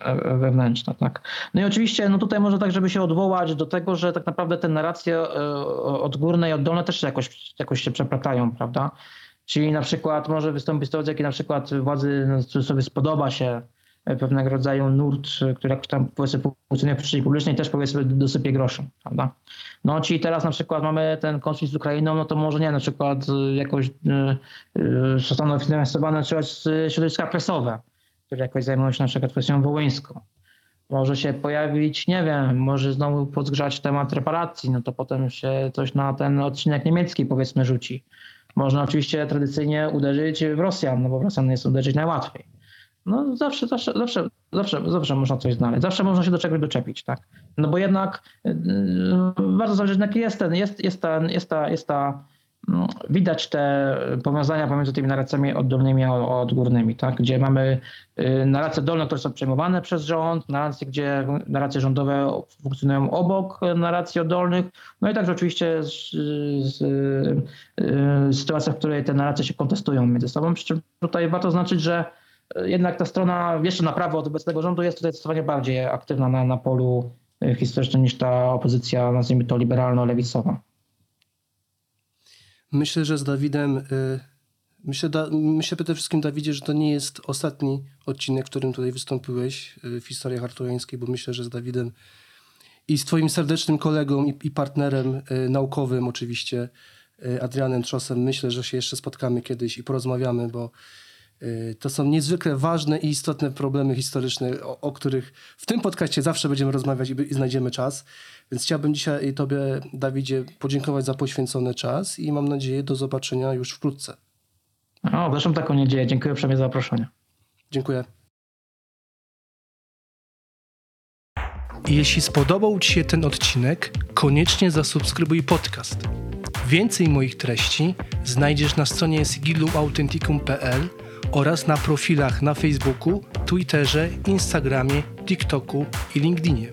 e, e, wewnętrzna. Tak? No i oczywiście no tutaj może tak, żeby się odwołać do tego, że tak naprawdę te narracje e, odgórne i oddolne też jakoś, jakoś się przeplatają, prawda? Czyli na przykład może wystąpić sytuacja, kiedy na przykład władzy no, sobie spodoba się pewnego rodzaju nurt, który jakoś tam powiedzmy funkcjonuje w przestrzeni publicznej też powiedzmy dosypie groszy, prawda? No czyli teraz na przykład mamy ten konflikt z Ukrainą, no to może nie na przykład jakoś yy, zostaną finansowane na przykład środowiska prasowe, które jakoś zajmują się na przykład kwestią wołyńską. Może się pojawić, nie wiem, może znowu podgrzać temat reparacji, no to potem się coś na ten odcinek niemiecki powiedzmy rzuci. Można oczywiście tradycyjnie uderzyć w Rosjan, no bo Rosjan jest uderzyć najłatwiej. No zawsze, zawsze, zawsze, zawsze, zawsze można coś znaleźć. Zawsze można się do czegoś doczepić, tak? No bo jednak yy, bardzo zależy, jaki jest ten, jest, jest ta, jest ta, jest ta no, widać te powiązania pomiędzy tymi narracjami oddolnymi a odgórnymi, tak? gdzie mamy y, narracje dolne, które są przejmowane przez rząd, narracje, gdzie narracje rządowe funkcjonują obok narracji oddolnych, no i także oczywiście z, z, z, sytuacja, w której te narracje się kontestują między sobą, przy czym tutaj warto zaznaczyć, że jednak ta strona jeszcze na prawo od obecnego rządu jest tutaj zdecydowanie bardziej aktywna na, na polu e, historycznym niż ta opozycja, nazwijmy to liberalno-lewicowa. Myślę, że z Dawidem, e, myślę, da, myślę przede wszystkim Dawidzie, że to nie jest ostatni odcinek, w którym tutaj wystąpiłeś e, w historii arturiańskiej, bo myślę, że z Dawidem i z twoim serdecznym kolegą i, i partnerem naukowym oczywiście, Adrianem Trzosem, myślę, że się jeszcze spotkamy kiedyś i porozmawiamy, bo to są niezwykle ważne i istotne problemy historyczne, o, o których w tym podcaście zawsze będziemy rozmawiać i, i, znajdziemy czas. Więc chciałbym dzisiaj Tobie, Dawidzie, podziękować za poświęcony czas i mam nadzieję do zobaczenia już wkrótce. O, też mam taką nadzieję. Dziękuję uprzejmie za zaproszenie. Dziękuję. Jeśli spodobał Ci się ten odcinek, koniecznie zasubskrybuj podcast. Więcej moich treści znajdziesz na stronie sigiluauthenticum.pl oraz na profilach na Facebooku, Twitterze, Instagramie, TikToku i LinkedInie.